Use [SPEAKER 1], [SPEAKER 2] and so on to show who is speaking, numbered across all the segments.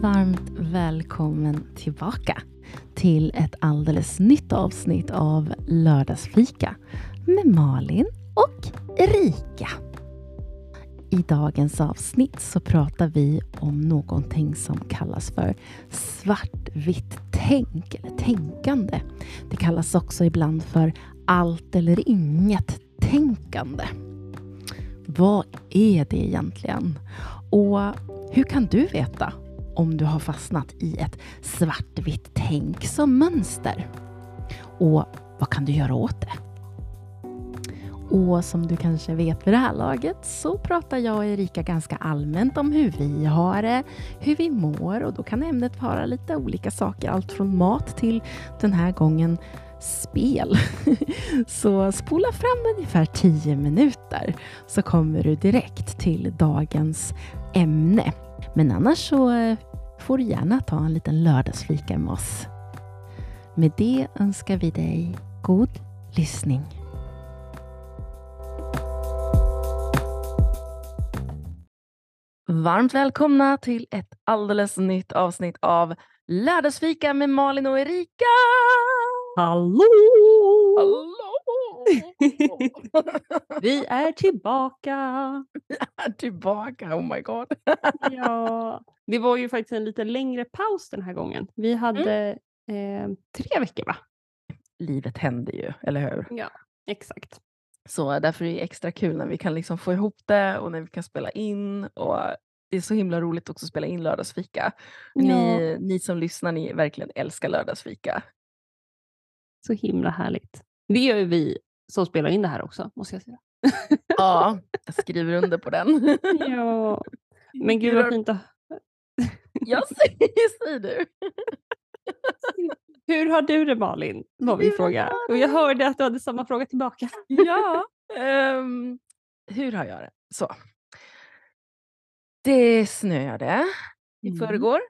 [SPEAKER 1] varmt välkommen tillbaka till ett alldeles nytt avsnitt av Lördagsfika med Malin och Erika. I dagens avsnitt så pratar vi om någonting som kallas för svartvitt tänk eller tänkande. Det kallas också ibland för allt eller inget tänkande. Vad är det egentligen? Och hur kan du veta om du har fastnat i ett svartvitt tänk som mönster? Och vad kan du göra åt det? Och som du kanske vet vid det här laget så pratar jag och Erika ganska allmänt om hur vi har det, hur vi mår och då kan ämnet vara lite olika saker. Allt från mat till den här gången spel. Så spola fram ungefär 10 minuter så kommer du direkt till dagens ämne. Men annars så får du gärna ta en liten lördagsfika med oss. Med det önskar vi dig god lyssning. Varmt välkomna till ett alldeles nytt avsnitt av Lördagsfika med Malin och Erika!
[SPEAKER 2] Hallå!
[SPEAKER 1] Hallå!
[SPEAKER 2] Vi är tillbaka.
[SPEAKER 1] är tillbaka, oh my god.
[SPEAKER 2] Ja, det var ju faktiskt en lite längre paus den här gången. Vi hade eh, tre veckor va?
[SPEAKER 1] Livet händer ju, eller hur?
[SPEAKER 2] Ja, exakt.
[SPEAKER 1] Så därför är det extra kul när vi kan liksom få ihop det och när vi kan spela in. Och det är så himla roligt också att spela in lördagsfika. Ni, ni som lyssnar, ni verkligen älskar lördagsfika.
[SPEAKER 2] Så himla härligt. Det gör ju vi som spelar in det här också, måste jag säga.
[SPEAKER 1] Ja, jag skriver under på den.
[SPEAKER 2] Ja, men gud vad fint att...
[SPEAKER 1] Jag säger, säger du.
[SPEAKER 2] Hur har du det Malin? var min fråga. Och jag hörde att du hade samma fråga tillbaka.
[SPEAKER 1] Ja, ehm, hur har jag det? Så. Det snöade i
[SPEAKER 2] Mm.
[SPEAKER 1] förrgår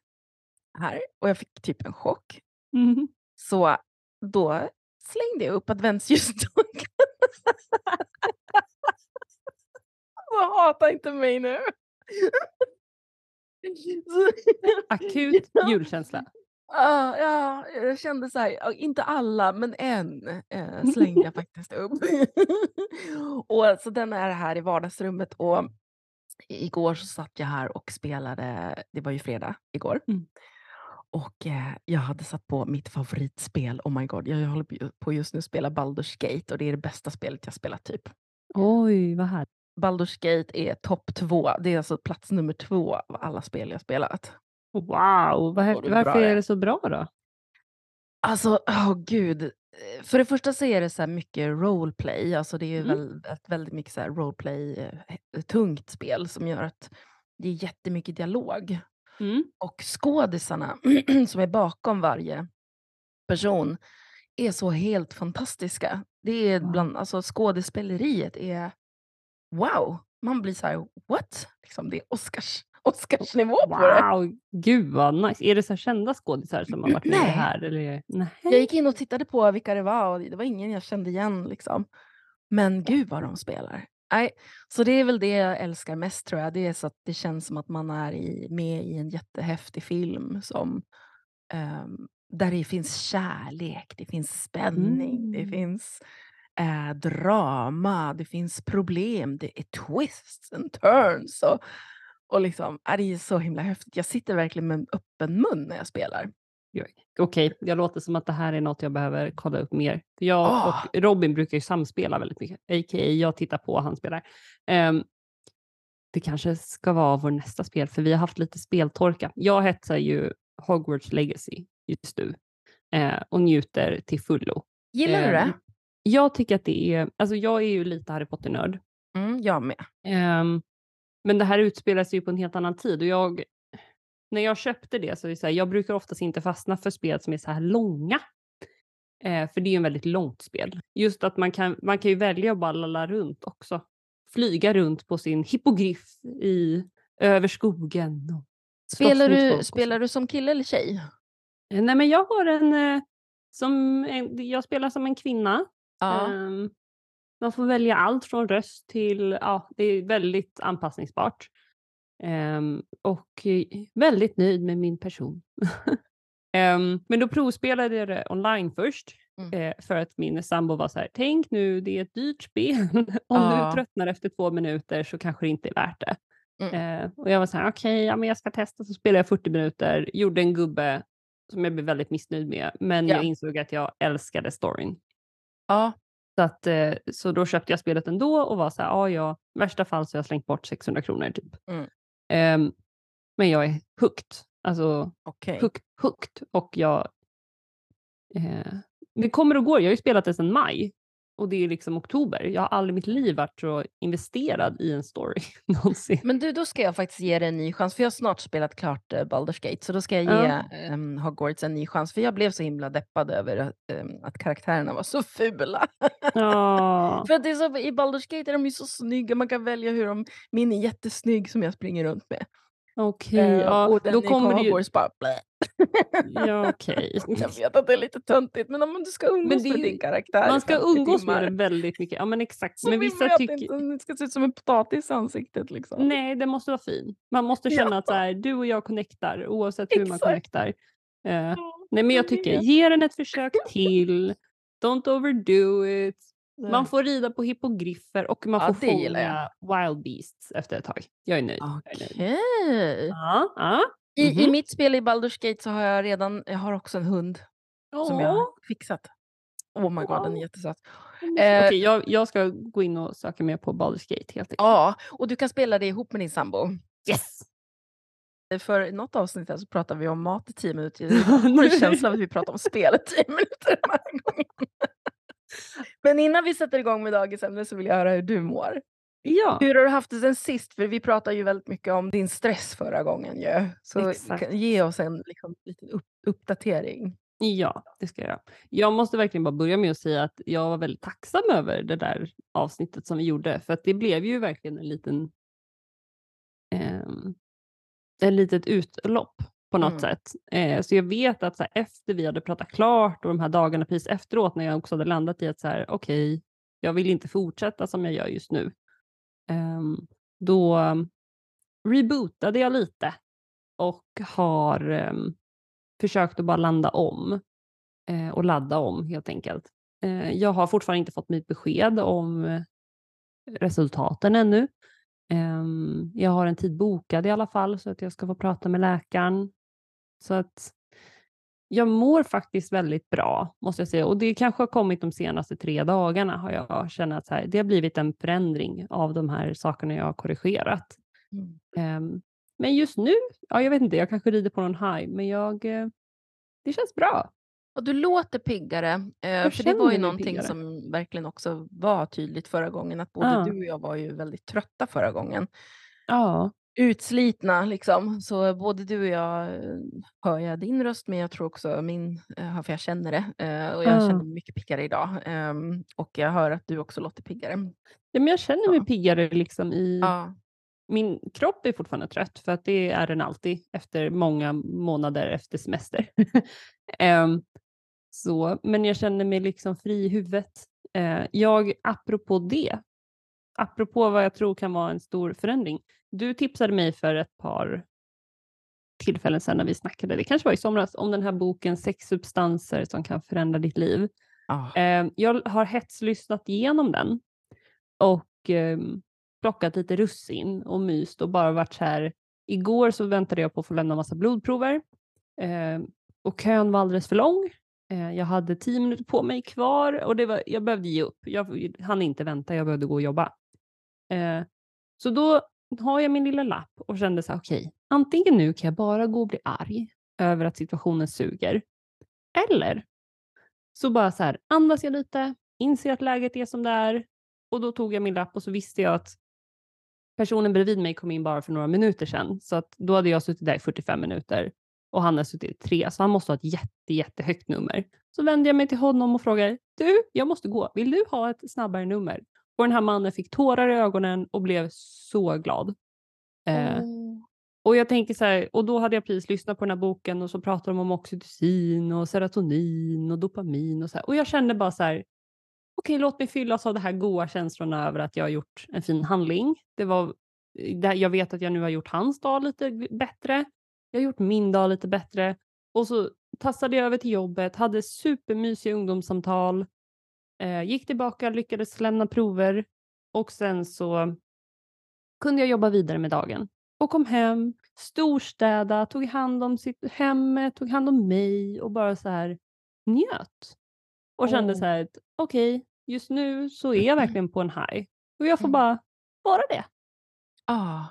[SPEAKER 1] här och jag fick typ en chock.
[SPEAKER 2] Mm.
[SPEAKER 1] Så då slängde jag upp adventsljusstaken. Hata inte mig nu.
[SPEAKER 2] Akut julkänsla.
[SPEAKER 1] Ja, ja, jag kände så här, inte alla, men en eh, slängde jag faktiskt upp. och så den är här i vardagsrummet och igår så satt jag här och spelade, det var ju fredag igår.
[SPEAKER 2] Mm.
[SPEAKER 1] Och eh, jag hade satt på mitt favoritspel, oh my god, jag håller på- på just nu att spela Baldur's Gate och det är det bästa spelet jag spelat typ.
[SPEAKER 2] Oj, vad härligt.
[SPEAKER 1] Baldur's Gate är topp två, det är alltså plats nummer två av alla spel jag spelat.
[SPEAKER 2] Wow, Varför
[SPEAKER 1] det.
[SPEAKER 2] är det så bra då?
[SPEAKER 1] Alltså, åh gud. Eh, För det första så är det så här mycket roleplay, alltså det är ju
[SPEAKER 2] Mm.
[SPEAKER 1] väl, ett väldigt mycket så här roleplay, eh, spel som gör att det är jättemycket dialog.
[SPEAKER 2] Mm.
[SPEAKER 1] Och skådisarna som är bakom varje person är så helt fantastiska. Det är bland, alltså skådespeleriet är wow. Man blir så här, what? Liksom, det är Oscars, Oscarsnivå på det.
[SPEAKER 2] Wow, gud vad nice. Är det så kända skådisar som har varit med det
[SPEAKER 1] Nej.
[SPEAKER 2] här? Eller? Nej.
[SPEAKER 1] Jag gick in och tittade på vilka det var och det var ingen jag kände igen. Liksom. Men gud vad de spelar. Nej, så det är väl det jag älskar mest tror jag. Det är så att det känns som att man är i, med i en jättehäftig film som ehm, där det finns kärlek, det finns spänning, det
[SPEAKER 2] Mm.
[SPEAKER 1] finns eh, drama, det finns problem, det är twists and turns. Och, och liksom, är det är så himla häftigt. Jag sitter verkligen med en öppen mun när jag spelar.
[SPEAKER 2] Okej, jag låter som att det här är något jag behöver kolla upp mer. Jag
[SPEAKER 1] Ah.
[SPEAKER 2] och Robin brukar ju samspela väldigt mycket. A.k.a. jag tittar på och han spelar. Ehm, det kanske ska vara vår nästa spel, för vi har haft lite speltorka. Jag hetsar ju Hogwarts Legacy just nu eh, och njuter till fullo.
[SPEAKER 1] Gillar du
[SPEAKER 2] Ehm,
[SPEAKER 1] det?
[SPEAKER 2] Jag tycker att det är, alltså jag är ju lite Harry Potter-nörd.
[SPEAKER 1] Mm, jag med.
[SPEAKER 2] Ehm, men det här utspelar sig ju på en helt annan tid och jag, när jag köpte det så är det så här, jag brukar oftast inte fastna för spel som är så här långa. Eh, för det är ju en väldigt långt spel. Just att man kan, man kan ju välja att bara lalla runt också. Flyga runt på sin hippogriff i, över skogen. Och
[SPEAKER 1] Spelar du, spelar du som kille eller tjej?
[SPEAKER 2] Eh, Nej men jag har en, eh, som, en, jag spelar som en kvinna. Ehm, man får välja allt från röst till, ja det är väldigt anpassningsbart. Ehm, och eh, väldigt nöjd med min person. Ehm, men då provspelade jag det online först.
[SPEAKER 1] Mm.
[SPEAKER 2] eh, för att min sambo var så här, tänk nu det är ett dyrt spel. Om
[SPEAKER 1] Ja.
[SPEAKER 2] du tröttnar efter två minuter så kanske det inte är värt det.
[SPEAKER 1] Mm.
[SPEAKER 2] Eh, och jag var så här, okej, ja, men jag ska testa. Så spelade jag 40 minuter, gjorde en gubbe som jag blev väldigt missnöjd med. Men
[SPEAKER 1] Ja.
[SPEAKER 2] jag insåg att jag älskade storyn.
[SPEAKER 1] Ja.
[SPEAKER 2] Så, att, eh, så då köpte jag spelet ändå och var så här, ja, ja, värsta fall så har jag slängt bort 600 kronor typ.
[SPEAKER 1] Mm.
[SPEAKER 2] Ehm, men jag är hooked. Alltså
[SPEAKER 1] Okej.
[SPEAKER 2] hooked, hooked. Och jag... Eh, det kommer och går. Jag har ju spelat det sedan maj. Och det är liksom oktober. Jag har aldrig i mitt liv varit så investerad i en story någonsin.
[SPEAKER 1] Men du, då ska jag faktiskt ge det en ny chans, för jag har snart spelat klart uh, Baldur's Gate, så då ska jag ge
[SPEAKER 2] Ja.
[SPEAKER 1] ehm, Hogwarts en ny chans, för jag blev så himla deppad över att, ehm, att karaktärerna var så fula.
[SPEAKER 2] Ja.
[SPEAKER 1] för att det är så, i Baldur's Gate är de ju så snygga, man kan välja hur de, min är jättesnygg som jag springer runt med.
[SPEAKER 2] Okej,
[SPEAKER 1] Eh,
[SPEAKER 2] ja,
[SPEAKER 1] och den
[SPEAKER 2] då kommer ju...
[SPEAKER 1] Hogwarts bara.
[SPEAKER 2] Ja, okej.
[SPEAKER 1] Jag vet att det är lite töntigt, men om du ska umgås
[SPEAKER 2] är
[SPEAKER 1] med
[SPEAKER 2] ju-
[SPEAKER 1] din karaktär
[SPEAKER 2] Man ska
[SPEAKER 1] 50
[SPEAKER 2] umgås
[SPEAKER 1] timmar,
[SPEAKER 2] med det väldigt mycket. Ja, men exakt.
[SPEAKER 1] Så
[SPEAKER 2] men
[SPEAKER 1] vi
[SPEAKER 2] vissa tycker...
[SPEAKER 1] inte, det ska se ut som en potatis i ansiktet liksom.
[SPEAKER 2] Nej, det måste vara fin. Man måste
[SPEAKER 1] Ja.
[SPEAKER 2] känna att så här, du och jag connectar oavsett hur man
[SPEAKER 1] Exakt.
[SPEAKER 2] connectar. Eh,
[SPEAKER 1] Ja,
[SPEAKER 2] nej, men jag tycker, ge den ett försök till. Don't overdo it.
[SPEAKER 1] Nej.
[SPEAKER 2] Man får rida på hippogriffer och man
[SPEAKER 1] Ja,
[SPEAKER 2] får fånga wild beasts efter ett tag. Jag är nöjd. Jag är nöjd.
[SPEAKER 1] Okej.
[SPEAKER 2] Ja, ja.
[SPEAKER 1] I, I
[SPEAKER 2] Mhm.
[SPEAKER 1] mitt spel i Baldur's Gate så har jag redan, jag har också en hund som jag har fixat. Oh my god, den är
[SPEAKER 2] Wow.
[SPEAKER 1] jättesöt.
[SPEAKER 2] mysigt.
[SPEAKER 1] Eh,
[SPEAKER 2] Okej, jag, jag ska gå in och söka mer på Baldur's Gate helt enkelt.
[SPEAKER 1] Ja, och du kan spela det ihop med din sambo.
[SPEAKER 2] Yes!
[SPEAKER 1] För i något avsnitt så pratar vi om mat i tio minuter. Jag har en känsla av att vi pratar om spel i tio minuter den här gången. Men innan vi sätter igång med dagens ämne så vill jag höra hur du mår.
[SPEAKER 2] Ja.
[SPEAKER 1] Hur har du haft det sen sist? För vi pratade ju väldigt mycket om din stress förra gången ju. Så
[SPEAKER 2] Exakt.
[SPEAKER 1] ge oss en liksom, liten upp, uppdatering.
[SPEAKER 2] Ja, det ska jag göra. Jag måste verkligen bara börja med att säga att jag var väldigt tacksam över det där avsnittet som vi gjorde. För att det blev ju verkligen en liten... ehm, ett litet utlopp på något
[SPEAKER 1] Mm.
[SPEAKER 2] sätt. Eh, så jag vet att så här, efter vi hade pratat klart och de här dagarna precis efteråt när jag också hade landat i att så här, okej, jag vill inte fortsätta som jag gör just nu. Ehm, då rebootade jag lite och har ehm, försökt att bara landa om eh, och ladda om helt enkelt. Eh, jag har fortfarande inte fått mitt besked om eh, resultaten ännu. Ehm, jag har en tid bokad i alla fall så att jag ska få prata med läkaren. Så att jag mår faktiskt väldigt bra måste jag säga och det kanske har kommit de senaste tre dagarna har jag känt att här, det har blivit en förändring av de här sakerna jag har korrigerat. Ehm, men just nu, ja, jag vet inte, jag kanske rider på någon high, men jag, eh, det känns bra.
[SPEAKER 1] Och du låter piggare. Eh,
[SPEAKER 2] Jag
[SPEAKER 1] för det var ju någonting
[SPEAKER 2] piggare.
[SPEAKER 1] som verkligen också var tydligt förra gången. Att både
[SPEAKER 2] Ja.
[SPEAKER 1] du och jag var ju väldigt trötta förra gången.
[SPEAKER 2] Ja,
[SPEAKER 1] Utslitna liksom. Så både du och jag eh, hör jag din röst, men jag tror också min, eh, för jag känner det. Eh, och jag
[SPEAKER 2] Ja.
[SPEAKER 1] känner mig mycket piggare idag. Ehm, och jag hör att du också låter piggare.
[SPEAKER 2] ja men jag känner mig
[SPEAKER 1] Ja.
[SPEAKER 2] piggare liksom i,
[SPEAKER 1] Ja.
[SPEAKER 2] min kropp är fortfarande trött för att det är den alltid efter många månader efter semester. Ehm, så, men jag känner mig liksom fri i huvudet. Eh, jag, apropå det, apropå vad jag tror kan vara en stor förändring. Du tipsade mig för ett par tillfällen sedan när vi snackade, det kanske var i somras, om den här boken Sex substanser som kan förändra ditt liv.
[SPEAKER 1] Ah.
[SPEAKER 2] Eh, jag har hetslyssnat igenom den och eh, plockat lite russin och myst och bara varit så här. Igår så väntade jag på att få lämna massa blodprover eh, och kön var alldeles för lång. Jag hade tio minuter på mig kvar och det var, jag behövde ge upp. Jag hann inte vänta, jag behövde gå och jobba. Eh, så då har jag min lilla lapp och kände så här, okej, antingen nu kan jag bara gå och bli arg över att situationen suger. Eller så bara så här, andas jag lite, inser att läget är som det är och då tog jag min lapp och så visste jag att personen bredvid mig kom in bara för några minuter sedan. Så att då hade jag suttit där i 45 minuter och han har suttit i tre, så han måste ha ett jätte, jättehögt nummer. Så vände jag mig till honom och frågade, du, jag måste gå, vill du ha ett snabbare nummer? Och den här mannen fick tårar i ögonen och blev så glad. Eh,
[SPEAKER 1] Oh.
[SPEAKER 2] och jag tänker så här, och då hade jag precis lyssnat på den här boken och så pratar de om oxytocin och serotonin och dopamin och så här. Och jag kände bara så här, okej låt mig fyllas av de här goda känslorna över att jag har gjort en fin handling. Det var jag vet att jag nu har gjort hans dag lite bättre. Jag har gjort min dag lite bättre. Och så tassade jag över till jobbet, hade supermysiga ungdomssamtal, eh, gick tillbaka, lyckades lämna prover och sen så kunde jag jobba vidare med dagen och kom hem, storstäda, tog hand om sitt hemmet, tog hand om mig och bara så här njöt. Och kände
[SPEAKER 1] Åh.
[SPEAKER 2] så här att okej, just nu så är jag verkligen på en high och jag får
[SPEAKER 1] Mm.
[SPEAKER 2] bara vara det.
[SPEAKER 1] Ah.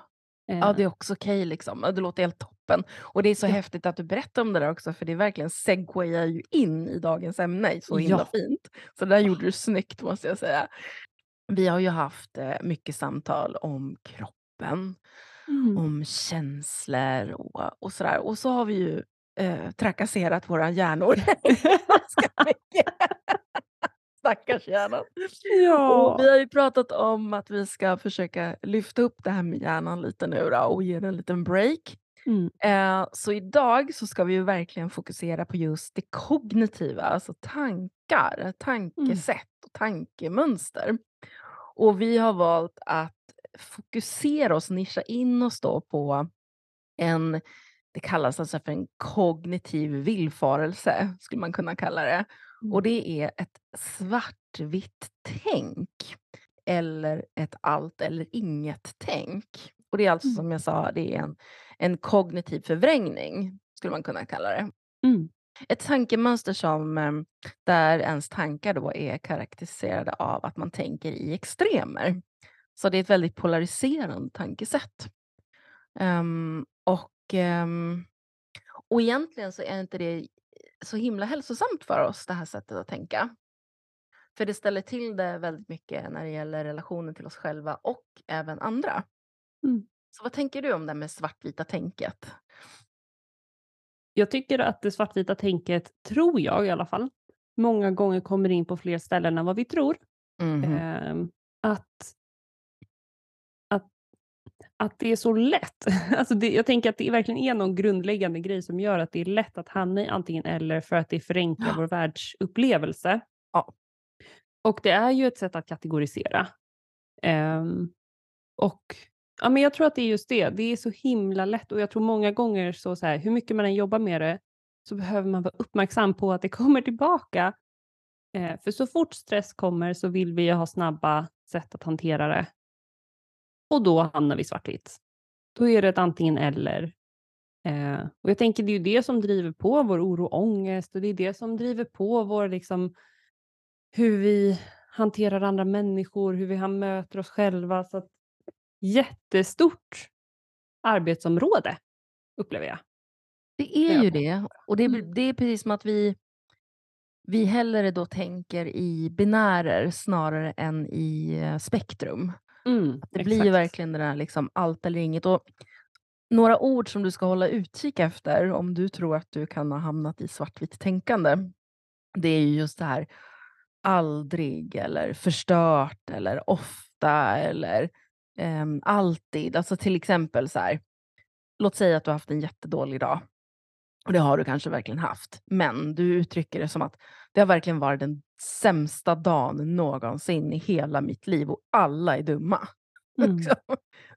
[SPEAKER 2] Eh,
[SPEAKER 1] Ja, det är också okej liksom. Ja, Det låter helt toppen. Och det är så
[SPEAKER 2] Ja.
[SPEAKER 1] häftigt att du berättar om det där också, för det verkligen segwayar ju in i dagens ämne så himla
[SPEAKER 2] Ja.
[SPEAKER 1] fint. Så det där gjorde du snyggt måste jag säga. Vi har ju haft eh, mycket samtal om kroppen,
[SPEAKER 2] mm.
[SPEAKER 1] om känslor och, och sådär. Och så har vi ju eh, trakasserat våra hjärnor ganska mycket. Stackars hjärnan.
[SPEAKER 2] Ja.
[SPEAKER 1] Och vi har ju pratat om att vi ska försöka lyfta upp det här med hjärnan lite nu då och ge den en liten break.
[SPEAKER 2] Mm.
[SPEAKER 1] Eh, så idag så ska vi ju verkligen fokusera på just det kognitiva, alltså tankar, tankesätt och tankemönster. Och vi har valt att fokusera oss, nischa in oss då på en, det kallas alltså för en kognitiv villfarelse, skulle man kunna kalla det.
[SPEAKER 2] Mm.
[SPEAKER 1] Och det är ett svartvitt tänk. Eller ett allt eller inget tänk. Och det är alltså
[SPEAKER 2] Mm.
[SPEAKER 1] som jag sa, det är en, en kognitiv förvrängning, skulle man kunna kalla det.
[SPEAKER 2] Mm.
[SPEAKER 1] Ett tankemönster som, eh, där ens tankar då är karaktäriserade av att man tänker i extremer. Så det är ett väldigt polariserande tankesätt. Ehm, och, ehm, och egentligen så är inte det så himla hälsosamt för oss, det här sättet att tänka. För det ställer till det väldigt mycket när det gäller relationen till oss själva och även andra.
[SPEAKER 2] Mm.
[SPEAKER 1] Så vad tänker du om det med svartvita tänket?
[SPEAKER 2] Jag tycker att det svartvita tänket, tror jag i alla fall, många gånger kommer in på fler ställen än vad vi tror.
[SPEAKER 1] Mhm.
[SPEAKER 2] Ehm, att, att, att det är så lätt. Alltså det, jag tänker att det verkligen är någon grundläggande grej som gör att det är lätt att hamna i antingen eller för att det förenklar
[SPEAKER 1] Ja.
[SPEAKER 2] vår världsupplevelse.
[SPEAKER 1] Ja.
[SPEAKER 2] Och det är ju ett sätt att kategorisera. Ehm, och ja, men jag tror att det är just det. Det är så himla lätt och jag tror många gånger så, så här, hur mycket man än jobbar med det så behöver man vara uppmärksam på att det kommer tillbaka. Eh, för så fort stress kommer så vill vi ju ha snabba sätt att hantera det. Och då hamnar vi svartvitt. Då är det ett antingen eller. Eh, och jag tänker det är ju det som driver på vår oro och ångest och det är det som driver på vår liksom hur vi hanterar andra människor, hur vi möter oss själva. Så att, jättestort arbetsområde upplever jag.
[SPEAKER 1] Det är ju det. Och det, är-
[SPEAKER 2] Mm.
[SPEAKER 1] det är precis som att vi, vi hellre då tänker i binärer snarare än i eh, spektrum.
[SPEAKER 2] Mm,
[SPEAKER 1] Det blir ju verkligen det där liksom allt eller inget. Och några ord som du ska hålla utkik efter om du tror att du kan ha hamnat i svartvitt tänkande. Det är ju just det här aldrig eller förstört eller ofta eller ehm, alltid. Alltså till exempel så här. Låt säga att du har haft en jättedålig dag. Och det har du kanske verkligen haft. Men du uttrycker det som att det har verkligen varit den sämsta dagen någonsin i hela mitt liv och alla är dumma.
[SPEAKER 2] Mm.
[SPEAKER 1] Liksom.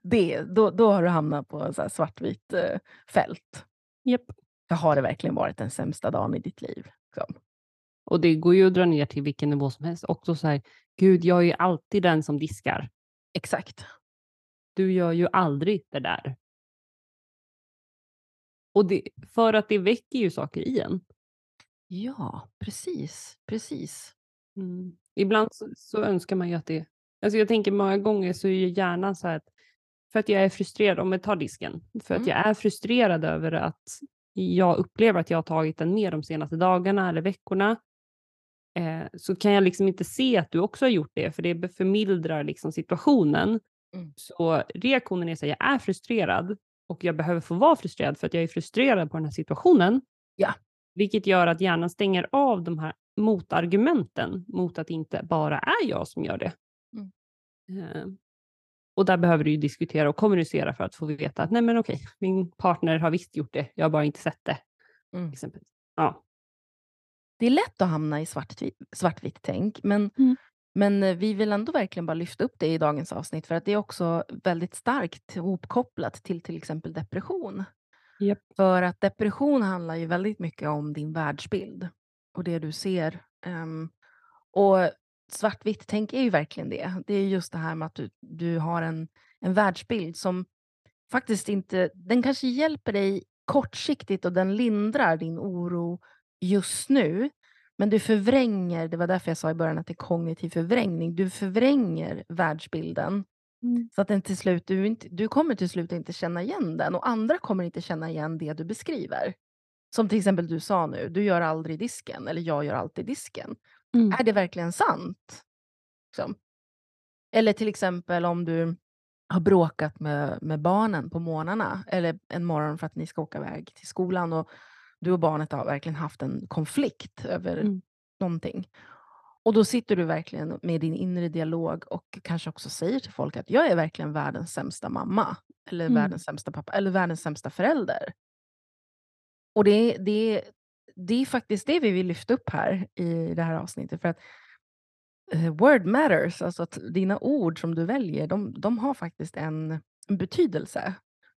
[SPEAKER 1] det, då, då har du hamnat på en så här svartvitt eh, fält.
[SPEAKER 2] Japp.
[SPEAKER 1] Det har det verkligen varit den sämsta dagen i ditt liv. Liksom.
[SPEAKER 2] Och det går ju att dra ner till vilken nivå som helst. Också så här, gud jag är ju alltid den som diskar.
[SPEAKER 1] Exakt.
[SPEAKER 2] Du gör ju aldrig det där. Och det, för att det väcker ju saker i en.
[SPEAKER 1] Ja, precis. Precis.
[SPEAKER 2] Mm. Ibland så, så önskar man ju att det... Alltså jag tänker många gånger så är ju hjärnan så här att för att jag är frustrerad, om jag tar disken, för att
[SPEAKER 1] Mm.
[SPEAKER 2] jag är frustrerad över att jag upplever att jag har tagit den mer de senaste dagarna eller veckorna, eh, så kan jag liksom inte se att du också har gjort det, för det förmildrar liksom situationen.
[SPEAKER 1] Mm.
[SPEAKER 2] Så reaktionen är att jag är frustrerad och jag behöver få vara frustrerad för att jag är frustrerad på den här situationen.
[SPEAKER 1] Ja.
[SPEAKER 2] Vilket gör att hjärnan stänger av de här motargumenten mot att det inte bara är jag som gör det.
[SPEAKER 1] Mm.
[SPEAKER 2] Eh, och där behöver du diskutera och kommunicera för att få veta att nej men okej, min partner har visst gjort det, jag har bara inte sett det.
[SPEAKER 1] Mm.
[SPEAKER 2] Exempelvis. Ja.
[SPEAKER 1] Det är lätt att hamna i svartvitt, svartvitt tänk, men
[SPEAKER 2] Mm.
[SPEAKER 1] Men eh, vi vill ändå verkligen bara lyfta upp det i dagens avsnitt för att det är också väldigt starkt ihopkopplat till till exempel depression.
[SPEAKER 2] Japp.
[SPEAKER 1] För att depression handlar ju väldigt mycket om din världsbild och det du ser. Ehm, och svartvitt tänk är ju verkligen det. Det är just det här med att du, du har en, en världsbild som faktiskt inte, den kanske hjälper dig kortsiktigt och den lindrar din oro just nu. Men du förvränger, det var därför jag sa i början att det är kognitiv förvrängning, du förvränger världsbilden
[SPEAKER 2] Mm.
[SPEAKER 1] så att den till slut, du, inte, du kommer till slut inte känna igen den och andra kommer inte känna igen det du beskriver. Som till exempel du sa nu, du gör aldrig disken eller jag gör alltid disken.
[SPEAKER 2] Mm.
[SPEAKER 1] Är det verkligen sant? Liksom. Eller till exempel om du har bråkat med, med barnen på morgnarna eller en morgon för att ni ska åka iväg till skolan och du och barnet har verkligen haft en konflikt över
[SPEAKER 2] Mm.
[SPEAKER 1] någonting. Och då sitter du verkligen med din inre dialog och kanske också säger till folk att jag är verkligen världens sämsta mamma eller
[SPEAKER 2] Mm.
[SPEAKER 1] världens sämsta pappa eller världens sämsta förälder. Och det, det, det är faktiskt det vi vill lyfta upp här i det här avsnittet. För att eh, word matters, alltså att dina ord som du väljer, de, de har faktiskt en, en betydelse.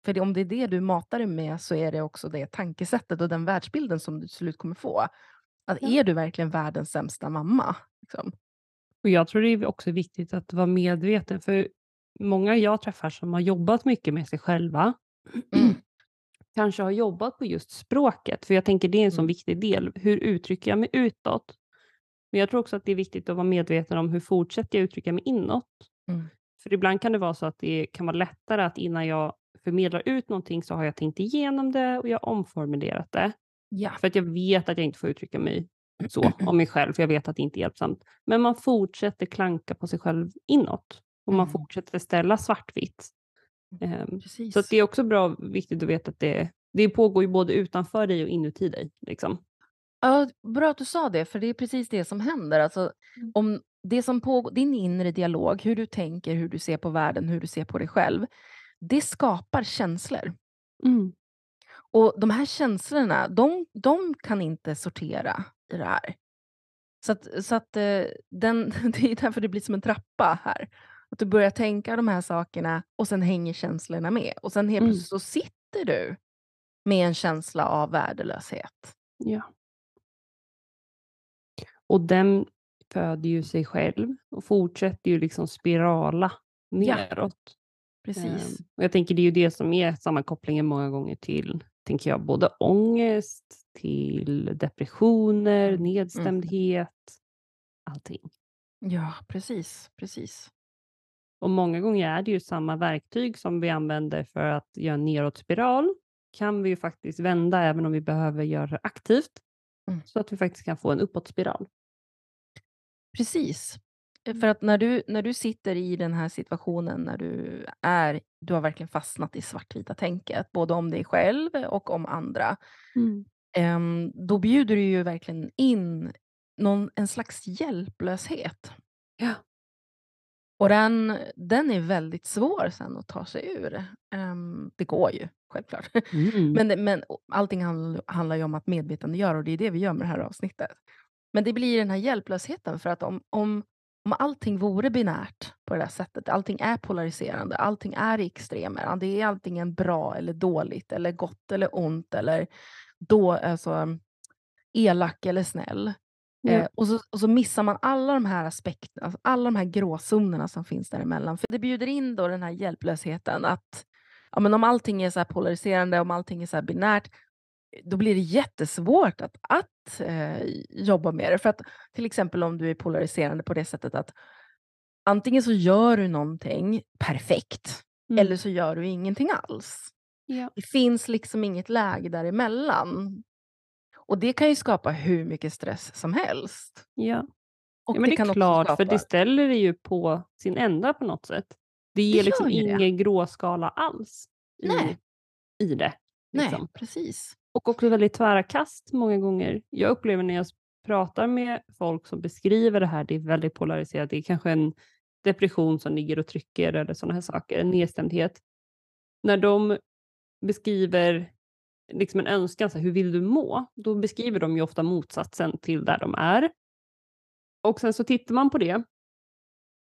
[SPEAKER 1] För om det är det du matar dig med så är det också det tankesättet och den världsbilden som du till slut kommer få. Att
[SPEAKER 2] Ja.
[SPEAKER 1] är du verkligen världens sämsta mamma? Liksom?
[SPEAKER 2] Och jag tror det är också viktigt att vara medveten, för många jag träffar som har jobbat mycket med sig själva
[SPEAKER 1] Mm.
[SPEAKER 2] kanske har jobbat på just språket, för jag tänker det är en sån
[SPEAKER 1] Mm.
[SPEAKER 2] viktig del. Hur uttrycker jag mig utåt? Men jag tror också att det är viktigt att vara medveten om hur fortsätter jag uttrycka mig inåt?
[SPEAKER 1] Mm.
[SPEAKER 2] För ibland kan det vara så att det kan vara lättare att innan jag förmedlar ut någonting så har jag tänkt igenom det och jag har omformulerat det.
[SPEAKER 1] Ja.
[SPEAKER 2] För att jag vet att jag inte får uttrycka mig så om mig själv, för jag vet att det inte är hjälpsamt. Men man fortsätter klanka på sig själv inåt och man
[SPEAKER 1] Mm.
[SPEAKER 2] fortsätter ställa svartvitt.
[SPEAKER 1] Precis.
[SPEAKER 2] så det är också bra viktigt att veta att det, det pågår ju både utanför dig och inuti dig. Liksom.
[SPEAKER 1] Ja, bra att du sa det, för det är precis det som händer. Alltså,
[SPEAKER 2] Mm.
[SPEAKER 1] om det som pågår, din inre dialog, hur du tänker, hur du ser på världen, hur du ser på dig själv, det skapar känslor.
[SPEAKER 2] Mm.
[SPEAKER 1] Och de här känslorna, de, de kan inte sortera i det här. Så att, så att eh, den, det är därför det blir som en trappa här. Att du börjar tänka de här sakerna och sen hänger känslorna med. Och sen helt
[SPEAKER 2] Mm.
[SPEAKER 1] plötsligt så sitter du med en känsla av värdelöshet.
[SPEAKER 2] Ja. Och den föder ju sig själv och fortsätter ju liksom spirala
[SPEAKER 1] Ja. Precis.
[SPEAKER 2] Ehm, och jag tänker det är ju det som är sammankopplingen många gånger till, tänker jag, både ångest, till depressioner,
[SPEAKER 1] Mm.
[SPEAKER 2] nedstämdhet, allting.
[SPEAKER 1] Ja, precis. precis.
[SPEAKER 2] Och många gånger är det ju samma verktyg som vi använder för att göra en neråtspiral kan vi ju faktiskt vända även om vi behöver göra det aktivt.
[SPEAKER 1] Mm.
[SPEAKER 2] Så att vi faktiskt kan få en uppåtspiral.
[SPEAKER 1] Precis. Eh,
[SPEAKER 2] Mm.
[SPEAKER 1] För att när du, när du sitter i den här situationen, när du är, du har verkligen fastnat i svartvita tänket, både om dig själv och om andra, ehm, då bjuder du ju verkligen in någon, en slags hjälplöshet.
[SPEAKER 2] Ja.
[SPEAKER 1] Och den, den är väldigt svår sen att ta sig ur. Ehm, det går ju, självklart.
[SPEAKER 2] Mm.
[SPEAKER 1] Men, men allting handl- handlar ju om att medvetandegöra och det är det vi gör med det här avsnittet. Men det blir den här hjälplösheten för att om, om, om allting vore binärt på det där sättet, allting är polariserande, allting är i extremer, det är antingen bra eller dåligt eller gott eller ont eller då, alltså, elak eller snäll.
[SPEAKER 2] Ja.
[SPEAKER 1] Eh, och, så, och så missar man alla de här aspekterna, alltså alla de här gråzonerna som finns däremellan. För det bjuder in då den här hjälplösheten att ja, men om allting är så polariserande, om allting är så binärt, då blir det jättesvårt att, att eh, jobba med det. För att till exempel om du är polariserande på det sättet att antingen så gör du någonting perfekt
[SPEAKER 2] Mm.
[SPEAKER 1] eller så gör du ingenting alls.
[SPEAKER 2] ja.
[SPEAKER 1] Det finns liksom inget läge däremellan. Och det kan ju skapa hur mycket stress som helst.
[SPEAKER 2] Ja.
[SPEAKER 1] Och
[SPEAKER 2] ja, men det är
[SPEAKER 1] kan också
[SPEAKER 2] klart, för
[SPEAKER 1] skapa-
[SPEAKER 2] det ställer det ju på sin ända på något sätt. Det ger liksom
[SPEAKER 1] det.
[SPEAKER 2] ingen gråskala alls i,
[SPEAKER 1] Nej.
[SPEAKER 2] i det.
[SPEAKER 1] Nej,
[SPEAKER 2] Liksom.
[SPEAKER 1] precis.
[SPEAKER 2] Och också väldigt tvära kast många gånger. Jag upplever när jag pratar med folk som beskriver det här, det är väldigt polariserat. Det är kanske en depression som ligger och trycker eller sådana här saker, en nedstämdhet. När de beskriver liksom en önskan, så här, hur vill du må? Då beskriver de ju ofta motsatsen till där de är. Och sen så tittar man på det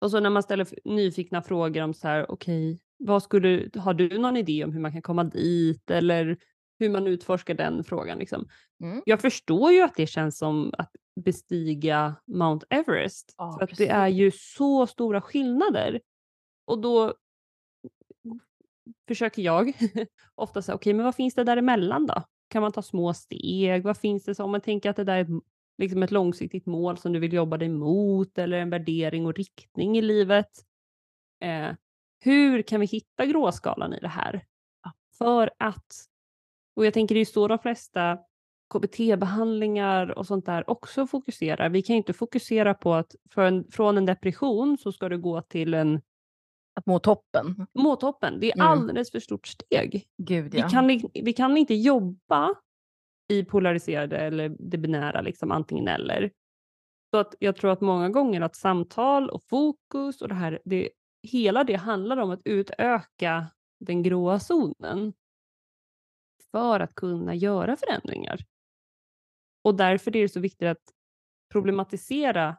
[SPEAKER 2] Och så när man ställer nyfikna frågor om så här, okej, vad skulle, har du någon idé om hur man kan komma dit eller hur man utforskar den frågan? Liksom.
[SPEAKER 1] Mm.
[SPEAKER 2] Jag förstår ju att det känns som att bestiga Mount Everest.
[SPEAKER 1] Ja,
[SPEAKER 2] för att det är ju så stora skillnader. Och då försöker jag ofta säga, okej, men vad finns det däremellan då? Kan man ta små steg? Vad finns det som, om man tänker att det där är liksom ett långsiktigt mål som du vill jobba dig mot eller en värdering och riktning i livet. Eh, hur kan vi hitta gråskalan i det här? För att, och jag tänker det är så de flesta KBT-behandlingar och sånt där också fokuserar. Vi kan ju inte fokusera på att en, från en depression så ska du gå till en
[SPEAKER 1] att må toppen.
[SPEAKER 2] Må toppen. Det är
[SPEAKER 1] Mm.
[SPEAKER 2] alldeles för stort steg.
[SPEAKER 1] Gud ja.
[SPEAKER 2] Vi, kan, vi kan inte jobba i polariserade eller det binära, liksom antingen eller. Så att jag tror att många gånger att samtal och fokus och det här, det, hela det handlar om att utöka den gråa zonen för att kunna göra förändringar. Och därför är det så viktigt att problematisera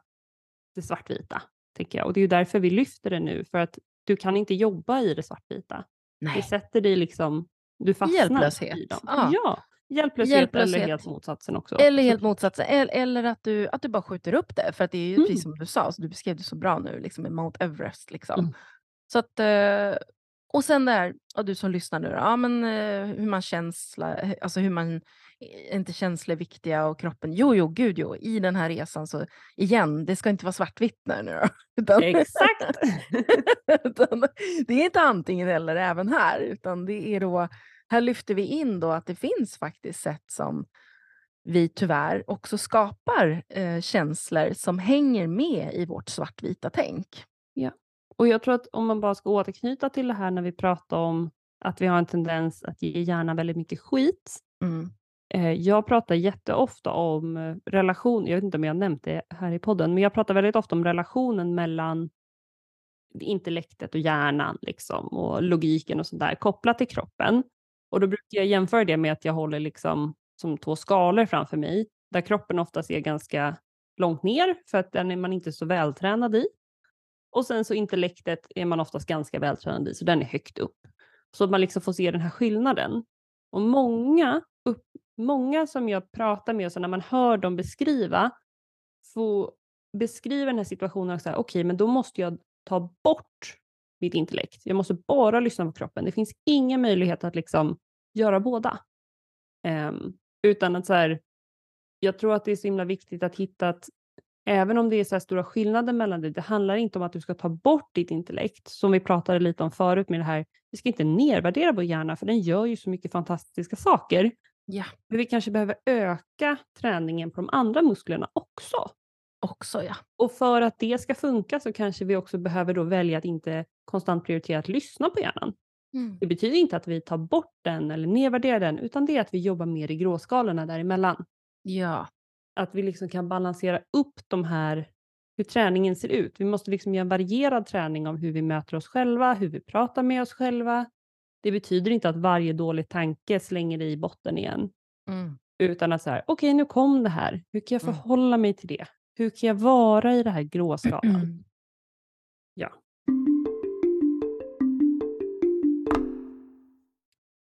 [SPEAKER 2] det svartvita, tänker jag. Och det är därför vi lyfter det nu, för att du kan inte jobba i det svartvita. Det
[SPEAKER 1] Nej.
[SPEAKER 2] sätter dig liksom, du fastnar
[SPEAKER 1] Hjälplöshet.
[SPEAKER 2] i dem.
[SPEAKER 1] Ja.
[SPEAKER 2] Ja, hjälplöshet,
[SPEAKER 1] Hjälplöshet.
[SPEAKER 2] eller helt motsatsen också.
[SPEAKER 1] Eller helt motsatsen. Eller, eller att, du, att du bara skjuter upp det. För att det är ju
[SPEAKER 2] Mm.
[SPEAKER 1] precis som du sa, så du beskrev det så bra nu, liksom med Mount Everest. Liksom.
[SPEAKER 2] Mm.
[SPEAKER 1] Så att, eh, och sen där, ja, du som lyssnar nu då, ja, men, eh, hur man känsla, alltså hur man, är inte känslor viktiga och kroppen, jo jo gud jo, i den här resan så igen, det ska inte vara svartvitt nu då. Utan,
[SPEAKER 2] Exakt!
[SPEAKER 1] utan det är inte antingen eller även här, utan det är då, här lyfter vi in då att det finns faktiskt sätt som vi tyvärr också skapar eh, känslor som hänger med i vårt svartvita tänk.
[SPEAKER 2] Och jag tror att om man bara ska återknyta till det här när vi pratar om att vi har en tendens att ge hjärnan väldigt mycket skit.
[SPEAKER 1] Mm.
[SPEAKER 2] Eh, Jag pratar jätteofta om eh, relation, jag vet inte om jag nämnt det här i podden, men jag pratar väldigt ofta om relationen mellan intellektet och hjärnan liksom, och logiken och sånt där kopplat till kroppen. Och då brukar jag jämföra det med att jag håller liksom som två skalor framför mig, där kroppen oftast är ganska långt ner för att den är man inte så vältränad i. Och sen så intellektet är man oftast ganska vältränad i, så den är högt upp. Så att man liksom får se den här skillnaden. Och många, upp, många som jag pratar med, så när man hör dem beskriva, får beskriva den här situationen och säga, okej, men då måste jag ta bort mitt intellekt. Jag måste bara lyssna på kroppen. Det finns ingen möjlighet att liksom göra båda. Um, utan att så här, jag tror att det är så himla viktigt att hitta att även om det är så här stora skillnader mellan det, det handlar inte om att du ska ta bort ditt intellekt, som vi pratade lite om förut med det här, vi ska inte nedvärdera vår hjärna, för den gör ju så mycket fantastiska saker.
[SPEAKER 1] Ja.
[SPEAKER 2] Men vi kanske behöver öka träningen på de andra musklerna också.
[SPEAKER 1] Också ja.
[SPEAKER 2] Och för att det ska funka så kanske vi också behöver då välja att inte konstant prioritera att lyssna på hjärnan.
[SPEAKER 1] Mm.
[SPEAKER 2] Det betyder inte att vi tar bort den eller nedvärderar den, utan det är att vi jobbar mer i gråskalorna däremellan.
[SPEAKER 1] Ja.
[SPEAKER 2] Att vi liksom kan balansera upp de här, hur träningen ser ut. Vi måste liksom göra en varierad träning om hur vi möter oss själva, hur vi pratar med oss själva. Det betyder inte att varje dålig tanke slänger dig i botten igen,
[SPEAKER 1] Mm.
[SPEAKER 2] utan att så här, okej nu kom det här, hur kan jag
[SPEAKER 1] Mm.
[SPEAKER 2] förhålla mig till det? Hur kan jag vara i det här gråskalan?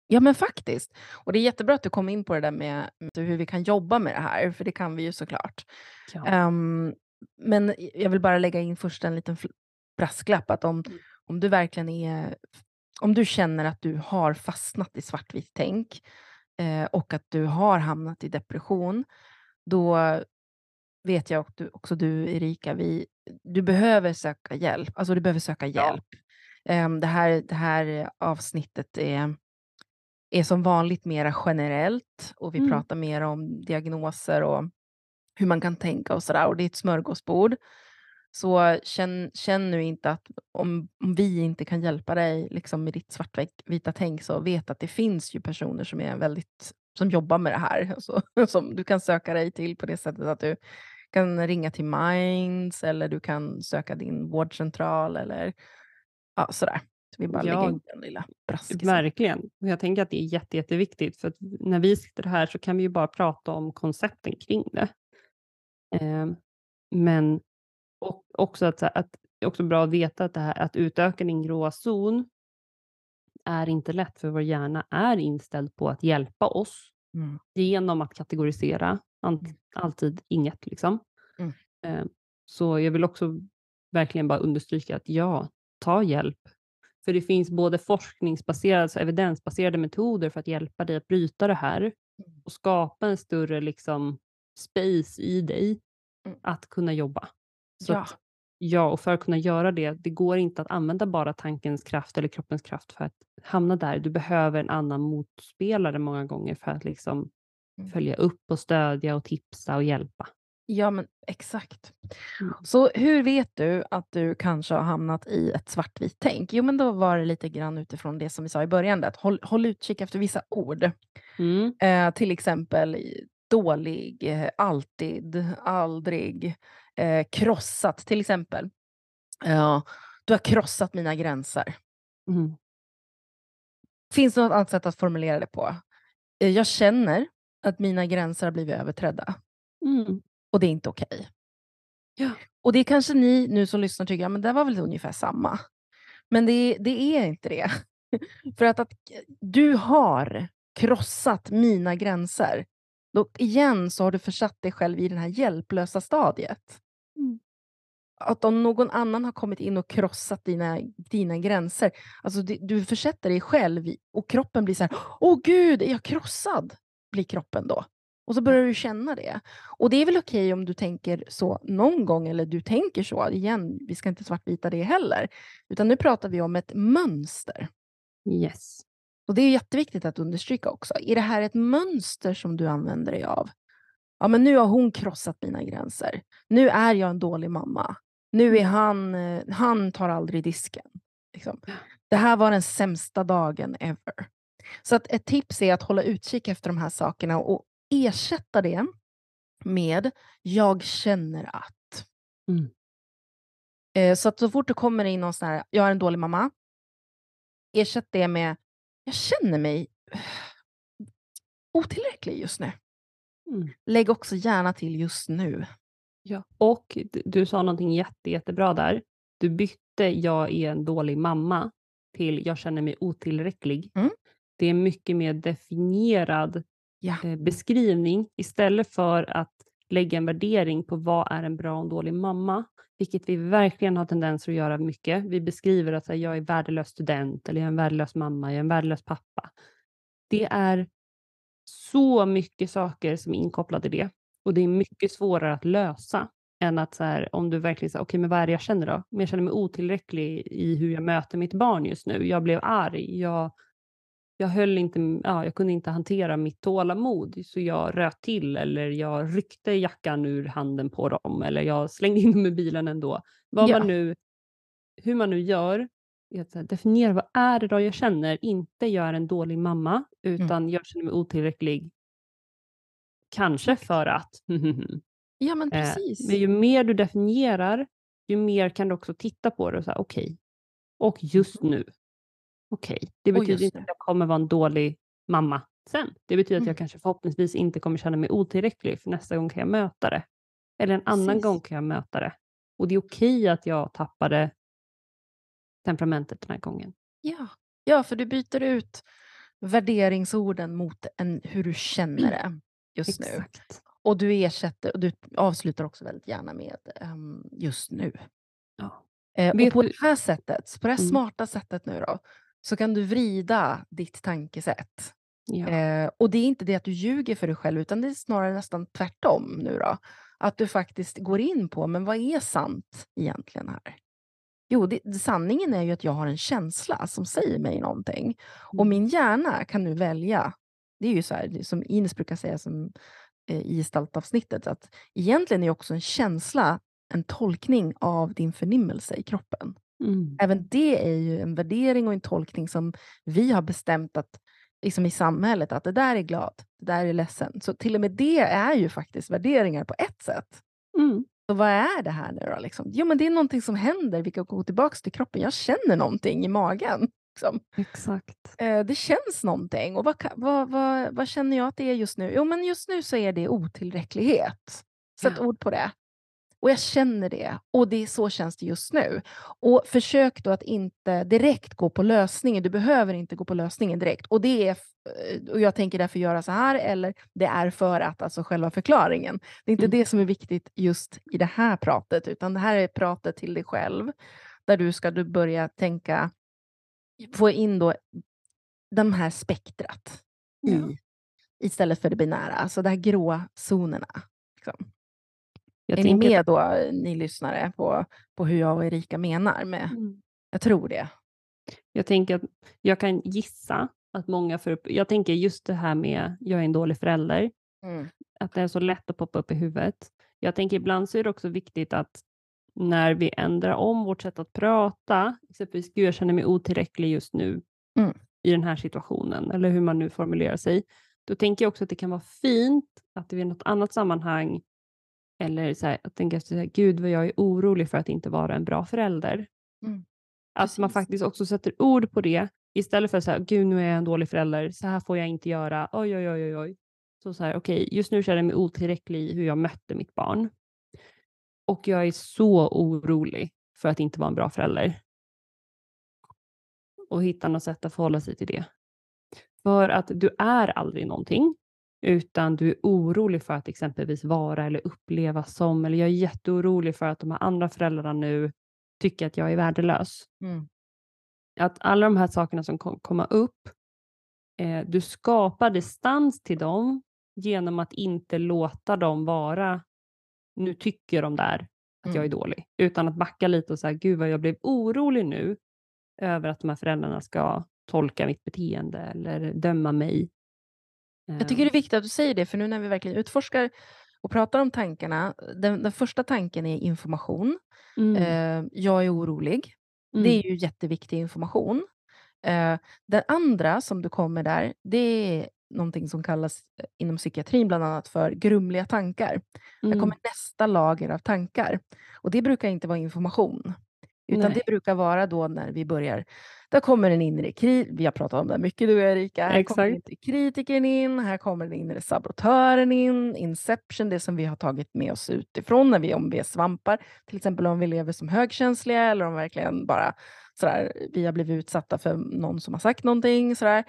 [SPEAKER 2] Ja
[SPEAKER 1] men faktiskt. Och det är jättebra att du kom in på det där med hur vi kan jobba med det här, för det kan vi ju såklart.
[SPEAKER 2] ja.
[SPEAKER 1] Ehm, men jag vill bara lägga in först en liten brasklapp att om,
[SPEAKER 2] Mm.
[SPEAKER 1] om du verkligen är, om du känner att du har fastnat i svartvitt tänk eh, och att du har hamnat i depression, då vet jag och du, också du Erika, vi, du behöver söka hjälp. Alltså du behöver söka
[SPEAKER 2] Ja.
[SPEAKER 1] hjälp. Ehm, det, här, det här avsnittet är, är som vanligt mera generellt och vi
[SPEAKER 2] Mm.
[SPEAKER 1] pratar mer om diagnoser och hur man kan tänka och sådär. Och det är ett smörgåsbord. Så känn, känn nu inte att om, om vi inte kan hjälpa dig liksom med ditt svartvita tänk så vet att det finns ju personer som är väldigt som jobbar med det här. Alltså, som du kan söka dig till på det sättet att du kan ringa till Minds eller du kan söka din vårdcentral eller ja, sådär. Vi bara
[SPEAKER 2] Ja,
[SPEAKER 1] lägger in den lilla braskisen.
[SPEAKER 2] Verkligen. Och jag tänker att det är jätte, jätteviktigt för när vi sitter här så kan vi ju bara prata om koncepten kring det. Ehm, men och också att, att det är också bra att veta att, det här, att utöka din gråa zon är inte lätt för vår hjärna är inställd på att hjälpa oss
[SPEAKER 1] Mm.
[SPEAKER 2] genom att kategorisera. Ant,
[SPEAKER 1] Mm.
[SPEAKER 2] alltid inget liksom.
[SPEAKER 1] Mm.
[SPEAKER 2] Eh, så jag vill också verkligen bara understryka att ja, ta hjälp. För det finns både forskningsbaserade, alltså evidensbaserade metoder för att hjälpa dig att bryta det här
[SPEAKER 1] Mm.
[SPEAKER 2] och skapa en större liksom, space i dig
[SPEAKER 1] Mm.
[SPEAKER 2] att kunna jobba. Så
[SPEAKER 1] Ja.
[SPEAKER 2] att, ja, och för att kunna göra det, det går inte att använda bara tankens kraft eller kroppens kraft för att hamna där. Du behöver en annan motspelare många gånger för att liksom
[SPEAKER 1] Mm.
[SPEAKER 2] följa upp och stödja och tipsa och hjälpa.
[SPEAKER 1] Ja, men exakt.
[SPEAKER 2] Mm.
[SPEAKER 1] Så hur vet du att du kanske har hamnat i ett svartvitt tänk? Jo, men då var det lite grann utifrån det som vi sa i början, att håll, håll utkik efter vissa ord.
[SPEAKER 2] Mm.
[SPEAKER 1] Eh, till exempel dålig, eh, alltid, aldrig, eh, krossat till exempel. Ja, du har krossat mina gränser.
[SPEAKER 2] Mm.
[SPEAKER 1] Finns det något annat sätt att formulera det på? Eh, jag känner att mina gränser har blivit överträdda
[SPEAKER 2] Mm.
[SPEAKER 1] Och det är inte okej.
[SPEAKER 2] Ja.
[SPEAKER 1] Och det kanske ni nu som lyssnar tycker, ja men det var väl ungefär samma. Men det, det är inte det. För att, att du har krossat mina gränser. Då igen så har du försatt dig själv i det här hjälplösa stadiet.
[SPEAKER 2] Mm.
[SPEAKER 1] Att om någon annan har kommit in och krossat dina, dina gränser, alltså du, du försätter dig själv i, och kroppen blir så här, åh gud, är jag krossad? Blir kroppen då. Och så börjar du känna det. Och det är väl okej om du tänker så någon gång, eller du tänker så, igen, vi ska inte svartvita det heller, utan nu pratar vi om ett mönster.
[SPEAKER 2] Yes.
[SPEAKER 1] Och det är jätteviktigt att understryka också. Är det här ett mönster som du använder dig av? Ja, men nu har hon krossat mina gränser. Nu är jag en dålig mamma. Nu är han, eh, han tar aldrig disken. Liksom. Det här var den sämsta dagen ever. Så att ett tips är att hålla utkik efter de här sakerna och ersätta det med jag känner att.
[SPEAKER 2] Mm.
[SPEAKER 1] Eh, Så att så fort det kommer in någon sån här, jag är en dålig mamma. Ersätt det med, jag känner mig otillräcklig just nu.
[SPEAKER 2] Mm.
[SPEAKER 1] Lägg också gärna till just nu.
[SPEAKER 2] Ja. Och du, du sa någonting jätte, jättebra där. Du bytte jag är en dålig mamma till jag känner mig otillräcklig.
[SPEAKER 1] Mm.
[SPEAKER 2] Det är mycket mer definierad
[SPEAKER 1] Ja.
[SPEAKER 2] Eh, beskrivning istället för att lägga en värdering på vad är en bra och en dålig mamma, vilket vi verkligen har tendenser att göra mycket. Vi beskriver att här, jag är värdelös student eller jag är en värdelös mamma, jag är en värdelös pappa. Det är så mycket saker som är inkopplade i det och det är mycket svårare att lösa än att så här, om du verkligen säger, okej, men vad är det jag känner då? Men jag känner mig otillräcklig i hur jag möter mitt barn just nu. Jag blev arg. Jag, jag höll inte, ja, jag kunde inte hantera mitt tålamod, så jag röt till eller jag ryckte jackan ur handen på dem eller jag slängde in dem i bilen ändå. Vad
[SPEAKER 1] Ja.
[SPEAKER 2] man nu, hur man nu gör, definiera vad är det då jag känner, inte jag är en dålig mamma, utan jag känner mig otillräcklig. Kanske för att.
[SPEAKER 1] Ja, men
[SPEAKER 2] Eh,
[SPEAKER 1] precis.
[SPEAKER 2] Men ju mer du definierar, ju mer kan du också titta på det och säga okej. Och just nu. Okej, det
[SPEAKER 1] Och
[SPEAKER 2] betyder
[SPEAKER 1] just
[SPEAKER 2] inte
[SPEAKER 1] nu.
[SPEAKER 2] att jag kommer vara en dålig mamma sen. Det betyder att
[SPEAKER 1] Mm.
[SPEAKER 2] jag kanske förhoppningsvis inte kommer känna mig otillräcklig för nästa gång kan jag möta det. Eller en annan
[SPEAKER 1] Precis.
[SPEAKER 2] gång kan jag möta det. Och det är okej att jag tappade temperamentet den här gången.
[SPEAKER 1] Ja. ja, för du byter ut värderingsorden mot en, hur du känner det just nu.
[SPEAKER 2] Exakt.
[SPEAKER 1] Och du ersätter, och du avslutar också väldigt gärna med ehm, just nu.
[SPEAKER 2] Ja.
[SPEAKER 1] Eh, och på
[SPEAKER 2] du-
[SPEAKER 1] det här sättet, på det här
[SPEAKER 2] Mm.
[SPEAKER 1] smarta sättet nu då, så kan du vrida ditt tankesätt.
[SPEAKER 2] Ja.
[SPEAKER 1] Eh, och det är inte det att du ljuger för dig själv, utan det är snarare nästan tvärtom nu då. Att du faktiskt går in på, men vad är sant egentligen här? Jo, det, sanningen är ju att jag har en känsla som säger mig någonting. Och
[SPEAKER 2] Mm.
[SPEAKER 1] min hjärna kan nu välja. Det är ju så här, som Ines brukar säga som, eh, i gestaltavsnittet, att egentligen är också en känsla en tolkning av din förnimmelse i kroppen.
[SPEAKER 2] Mm.
[SPEAKER 1] Även det är ju en värdering och en tolkning som vi har bestämt att liksom i samhället, att det där är glad, det där är ledsen. Så till och med det är ju faktiskt värderingar på ett sätt.
[SPEAKER 2] Mm.
[SPEAKER 1] Så vad är det här nu då? Liksom? Jo, men det är någonting som händer. Vi kan gå tillbaka till kroppen. Jag känner någonting i magen. Liksom.
[SPEAKER 2] Exakt.
[SPEAKER 1] Eh, det känns någonting. Och vad, vad, vad, vad känner jag att det är just nu? Jo, men just nu så är det otillräcklighet. Sätt
[SPEAKER 2] Ja.
[SPEAKER 1] ord på det. Och jag känner det. Och det är så känns det just nu. Och försök då att inte direkt gå på lösningen. Du behöver inte gå på lösningen direkt. Och, det är, f- och jag tänker därför göra så här, eller det är för att, alltså själva förklaringen. Det är inte
[SPEAKER 2] Mm.
[SPEAKER 1] det som är viktigt just i det här pratet, utan det här är pratet till dig själv. Där du ska du börja tänka, få in då de här spektrat
[SPEAKER 2] Ja.
[SPEAKER 1] i, istället för det binära, alltså de här gråa zonerna. Liksom.
[SPEAKER 2] Jag
[SPEAKER 1] är ni med då, ni lyssnare, på, på hur jag och Erika menar med,
[SPEAKER 2] Mm.
[SPEAKER 1] jag tror det.
[SPEAKER 2] Jag tänker att jag kan gissa att många upp, jag tänker just det här med jag är en dålig förälder,
[SPEAKER 1] Mm.
[SPEAKER 2] att det är så lätt att poppa upp i huvudet. Jag tänker ibland så är det också viktigt att när vi ändrar om vårt sätt att prata, exempelvis gud jag känner mig otillräcklig just nu
[SPEAKER 1] Mm.
[SPEAKER 2] i den här situationen, eller hur man nu formulerar sig, då tänker jag också att det kan vara fint att det vid något annat sammanhang, eller så här, att tänka så här, gud vad jag är orolig för att inte vara en bra förälder.
[SPEAKER 1] Mm.
[SPEAKER 2] Att man
[SPEAKER 1] Precis.
[SPEAKER 2] faktiskt också sätter ord på det istället för att säga, gud nu är jag en dålig förälder, så här får jag inte göra, oj oj oj oj. oj. Så så här, okej, just nu känner jag mig otillräcklig i hur jag mötte mitt barn. Och jag är så orolig för att inte vara en bra förälder. Och hitta något sätt att förhålla sig till det. För att du är aldrig någonting, utan du är orolig för att exempelvis vara eller uppleva som, eller jag är jätteorolig för att de här andra föräldrarna nu tycker att jag är värdelös
[SPEAKER 1] Mm.
[SPEAKER 2] att alla de här sakerna som kom, komma upp, eh, du skapar distans till dem genom att inte låta dem vara, nu tycker de där att jag är
[SPEAKER 1] Mm.
[SPEAKER 2] dålig, utan att backa lite och säga, gud vad jag blev orolig nu över att de här föräldrarna ska tolka mitt beteende eller döma mig.
[SPEAKER 1] Jag tycker det är viktigt att du säger det, för nu när vi verkligen utforskar och pratar om tankarna, den, den första tanken är information.
[SPEAKER 2] Mm,
[SPEAKER 1] Eh, jag är orolig.
[SPEAKER 2] mm,
[SPEAKER 1] Det är ju jätteviktig information. Eh, den andra som du kommer där, det är någonting som kallas eh, inom psykiatrin bland annat för grumliga tankar. Där
[SPEAKER 2] mm,
[SPEAKER 1] kommer nästa lager av tankar. Och det brukar inte vara information. Utan
[SPEAKER 2] Nej.
[SPEAKER 1] det brukar vara då när vi börjar, där kommer den inre kri- vi har pratat om det mycket du och Erika, här kommer den
[SPEAKER 2] Exakt.
[SPEAKER 1] inre kritikern in, här kommer den inre sabotören in, inception, det som vi har tagit med oss utifrån när vi, om vi är svampar, till exempel om vi lever som högkänsliga eller om verkligen bara sådär, vi har blivit utsatta för någon som har sagt någonting sådär.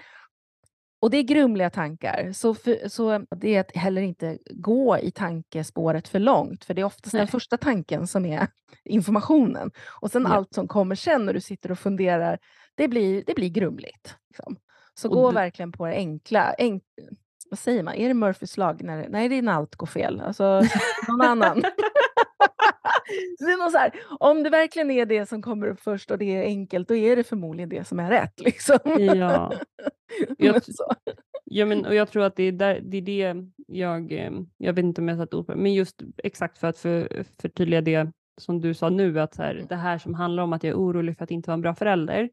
[SPEAKER 1] Och det är grumliga tankar, så, för, så det är att heller inte gå i tankespåret för långt, för det är oftast den
[SPEAKER 2] Nej.
[SPEAKER 1] första tanken som är informationen. Och sen
[SPEAKER 2] Ja.
[SPEAKER 1] allt som kommer sen när du sitter och funderar, det blir, det blir grumligt. Liksom. Så
[SPEAKER 2] Och
[SPEAKER 1] gå
[SPEAKER 2] du-
[SPEAKER 1] verkligen på det enkla. Enk, vad säger man? Är det Murphys lag? När, nej, det är när allt går fel. Alltså, någon annan. Det är någon så här, om det verkligen är det som kommer upp först och det är enkelt, då är det förmodligen det som är rätt. Liksom.
[SPEAKER 2] Ja. Jag. Ja, men, och jag tror att det är, där, det är det jag, eh, jag vet inte om jag satt ord på men just exakt för att för, förtydliga det som du sa nu, att så här,
[SPEAKER 1] Mm.
[SPEAKER 2] det här som handlar om att jag är orolig för att inte vara en bra förälder.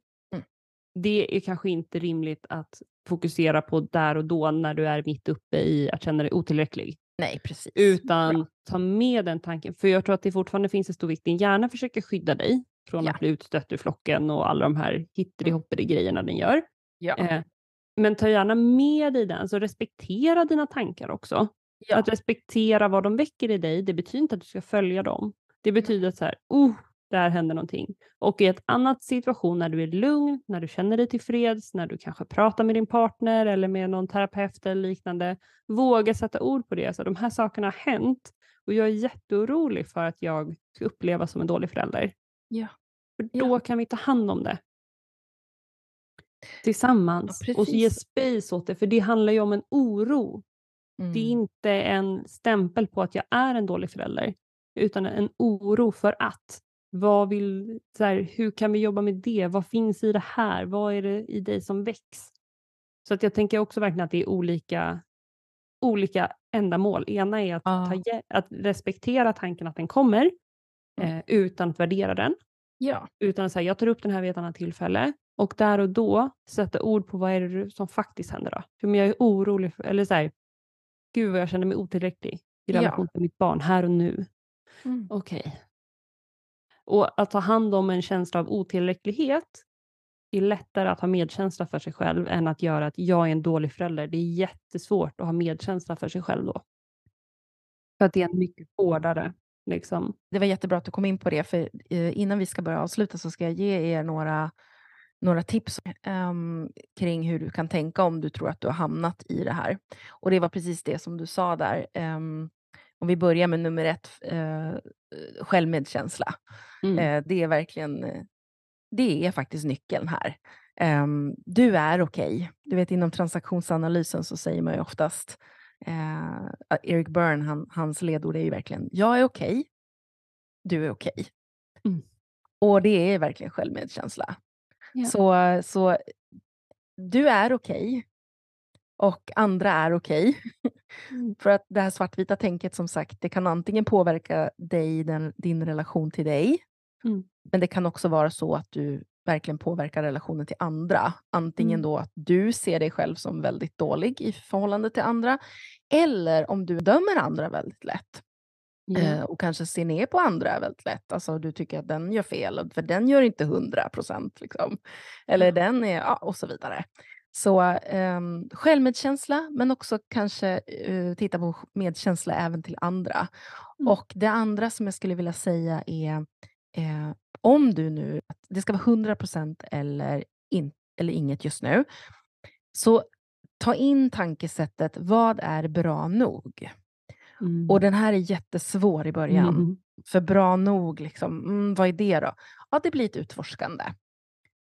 [SPEAKER 2] Det är kanske inte rimligt att fokusera på där och då när du är mitt uppe i att känna dig otillräcklig,
[SPEAKER 1] Nej, precis.
[SPEAKER 2] utan ta med den tanken, för jag tror att det fortfarande finns en stor vikt, din hjärna försöker skydda dig från
[SPEAKER 1] Ja.
[SPEAKER 2] att bli utstött ur flocken och alla de här hitteri grejerna den gör.
[SPEAKER 1] Ja.
[SPEAKER 2] Eh, men ta gärna med dig den, så respektera dina tankar också.
[SPEAKER 1] Ja.
[SPEAKER 2] Att respektera vad de väcker i dig, det betyder inte att du ska följa dem. Det betyder att så här, oh, där händer någonting. Och i ett annat situation när du är lugn, när du känner dig tillfreds, när du kanske pratar med din partner eller med någon terapeut eller liknande, våga sätta ord på det. Så de här sakerna har hänt och jag är jätteorolig för att jag ska upplevas som en dålig förälder.
[SPEAKER 1] Ja.
[SPEAKER 2] För
[SPEAKER 1] Ja.
[SPEAKER 2] då kan vi ta hand om det. Tillsammans.
[SPEAKER 1] Ja,
[SPEAKER 2] och ge space åt det, för det handlar ju om en oro.
[SPEAKER 1] Mm.
[SPEAKER 2] Det är inte en stämpel på att jag är en dålig förälder, utan en oro för att. Vad vill, så här, hur kan vi jobba med det? Vad finns i det här? Vad är det i dig som väcks? Så att jag tänker också verkligen att det är olika, olika ändamål. Ena är att,
[SPEAKER 1] Ja.
[SPEAKER 2] ta, att respektera tanken att den kommer,
[SPEAKER 1] Mm.
[SPEAKER 2] eh, utan att värdera den.
[SPEAKER 1] Ja.
[SPEAKER 2] Utan att säga, jag tar upp den här vid ett annat tillfälle och där och då sätta ord på vad är det som faktiskt händer då. För jag är orolig, för, eller så här, gud vad jag känner mig otillräcklig i
[SPEAKER 1] Ja.
[SPEAKER 2] relation till mitt barn här och nu.
[SPEAKER 1] Mm.
[SPEAKER 2] Okej. Och att ta hand om en känsla av otillräcklighet är lättare att ha medkänsla för sig själv än att göra att jag är en dålig förälder. Det är jättesvårt att ha medkänsla för sig själv då. För att det är en mycket hårdare Liksom.
[SPEAKER 1] Det var jättebra att du kom in på det, för eh, innan vi ska börja avsluta så ska jag ge er några, några tips um, kring hur du kan tänka om du tror att du har hamnat i det här. Och det var precis det som du sa där. Um, om vi börjar med nummer ett, uh, självmedkänsla. Mm. Uh, det är verkligen, det är faktiskt nyckeln här. Um, du är okej. Okay. Du vet inom transaktionsanalysen så säger man ju oftast Uh, Eric Byrne, han, hans ledord är ju verkligen, jag är okej, okay, du är okej. Okay. Mm. Och det är verkligen självmedkänsla. Ja. Så, så du är okej och andra är okej. Mm. För att det här svartvita tänket som sagt, det kan antingen påverka dig, den, din relation till dig, mm. men det kan också vara så att du verkligen påverkar relationen till andra. Antingen mm. då att du ser dig själv som väldigt dålig i förhållande till andra, eller om du dömer andra väldigt lätt. Eh, och kanske ser ner på andra väldigt lätt. Alltså du tycker att den gör fel, för den gör inte hundra procent. Liksom. Eller mm. den är, ja, och så vidare. Så eh, självmedkänsla, men också kanske eh, titta på medkänsla även till andra. Mm. Och det andra som jag skulle vilja säga är eh, om du nu, det ska vara 100 procent eller, in, eller inget just nu, så ta in tankesättet, vad är bra nog? Mm. Och den här är jättesvår i början. Mm. För bra nog, liksom, mm, vad är det då? Ja, det blir ett utforskande.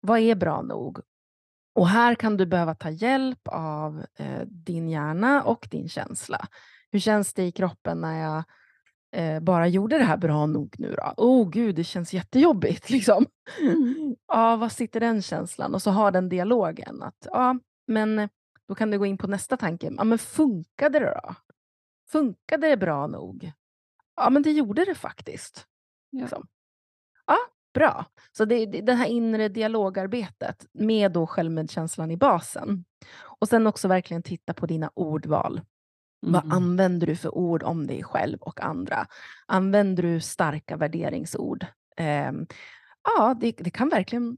[SPEAKER 1] Vad är bra nog? Och här kan du behöva ta hjälp av eh, din hjärna och din känsla. Hur känns det i kroppen när jag eh, bara gjorde det här bra nog nu då? Oh gud, det känns jättejobbigt. Liksom. Mm. Ja, vad sitter den känslan? Och så har den dialogen. att ja, men Då kan du gå in på nästa tanke. Ja, men funkade det då? Funkade det bra nog? Ja, men det gjorde det faktiskt. Ja, liksom. Bra. Så det, det, det här inre dialogarbetet med då självmedkänslan i basen. Och sen också verkligen titta på dina ordval. Mm. Vad använder du för ord om dig själv och andra? Använder du starka värderingsord? Eh, ja, det, det, kan verkligen,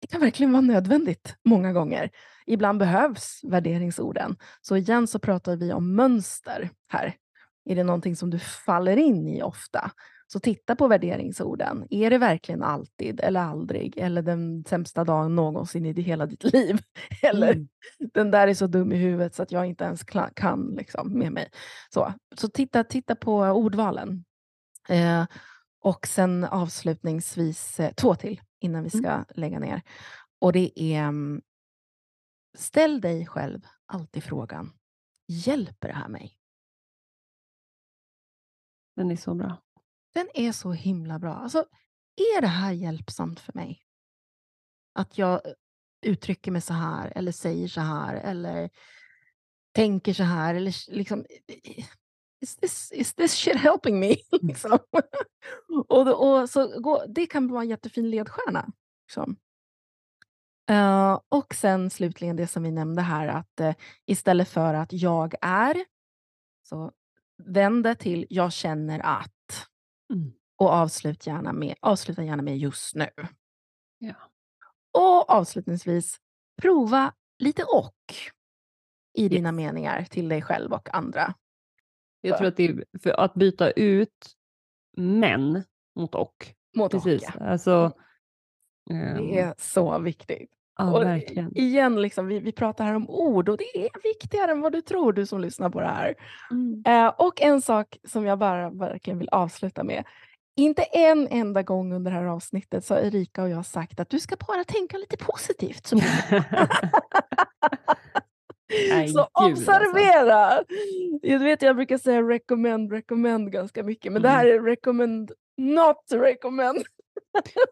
[SPEAKER 1] det kan verkligen vara nödvändigt många gånger. Ibland behövs värderingsorden. Så igen så pratar vi om mönster här. Är det någonting som du faller in i ofta? Så titta på värderingsorden. Är det verkligen alltid eller aldrig eller den sämsta dagen någonsin i hela ditt liv? Eller mm. den där är så dum i huvudet så att jag inte ens kan liksom, med mig. Så, så titta, titta på ordvalen. Eh, och sen avslutningsvis eh, två till innan vi mm. ska mm. lägga ner. Och det är mm, ställ dig själv alltid frågan, hjälper det här mig?
[SPEAKER 2] Den är så bra.
[SPEAKER 1] Den är så himla bra. Alltså, är det här hjälpsamt för mig? Att jag eh, uttrycker mig så här eller säger så här eller tänker så här eller liksom is this, is this shit helping me? Mm. liksom. och, och, så, gå, det kan vara en jättefin ledstjärna. Liksom. Uh, och sen slutligen det som vi nämnde här att uh, istället för att jag är så vänd det till jag känner att. Mm. Och avslut gärna med, avsluta gärna med just nu.
[SPEAKER 2] Ja.
[SPEAKER 1] Och avslutningsvis, prova lite och i dina yes. meningar till dig själv och andra.
[SPEAKER 2] Jag tror att det är för att byta ut men mot och.
[SPEAKER 1] Mot
[SPEAKER 2] Precis.
[SPEAKER 1] och, ja.
[SPEAKER 2] alltså,
[SPEAKER 1] um, det är så viktigt.
[SPEAKER 2] Ja, och verkligen.
[SPEAKER 1] Igen, liksom, vi, vi pratar här om ord och det är viktigare än vad du tror, du som lyssnar på det här. Mm. Uh, och en sak som jag bara verkligen vill avsluta med. Inte en enda gång under det här avsnittet så har Erika och jag sagt att du ska bara tänka lite positivt. Så,
[SPEAKER 2] Nej,
[SPEAKER 1] så
[SPEAKER 2] alltså.
[SPEAKER 1] observera! Alltså. Jag, vet, jag brukar säga recommend, recommend ganska mycket, men mm. det här är recommend, not recommend.